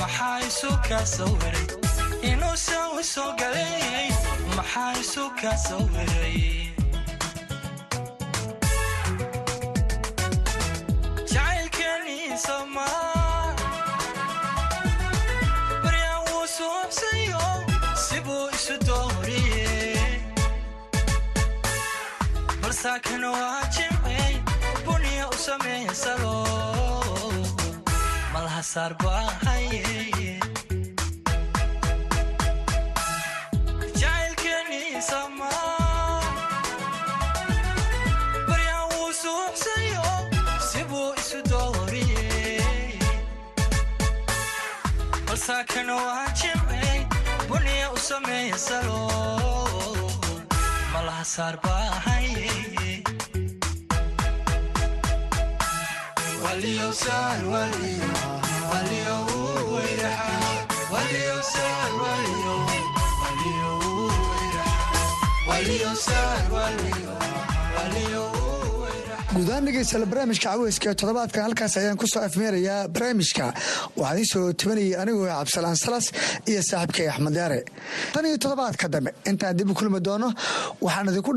maxaa isu kaa sawiray inuusan wisoo galeeyey maxaa isu kaa sawiray jacaylkeeniisa maa baryaan wuu suubsayo sibuu isu dooriye. Balsaakan waa jimcey buniya u samaysalo malaha saar baahaye jacaylkeeniisa maa baahaye guudahaan dhegeystayaal barnaamijka caweyska ee toddobaadkan halkaas ayaan ku soo afmeerayaa barnaamijka. Waxaa idiin soo tabanayay anigoo cabdisalaan salas iyo saaxiibkay axmed yaare. Tan iyo toddobaadka dambe intaan dib u kulmi doono waxaan idinku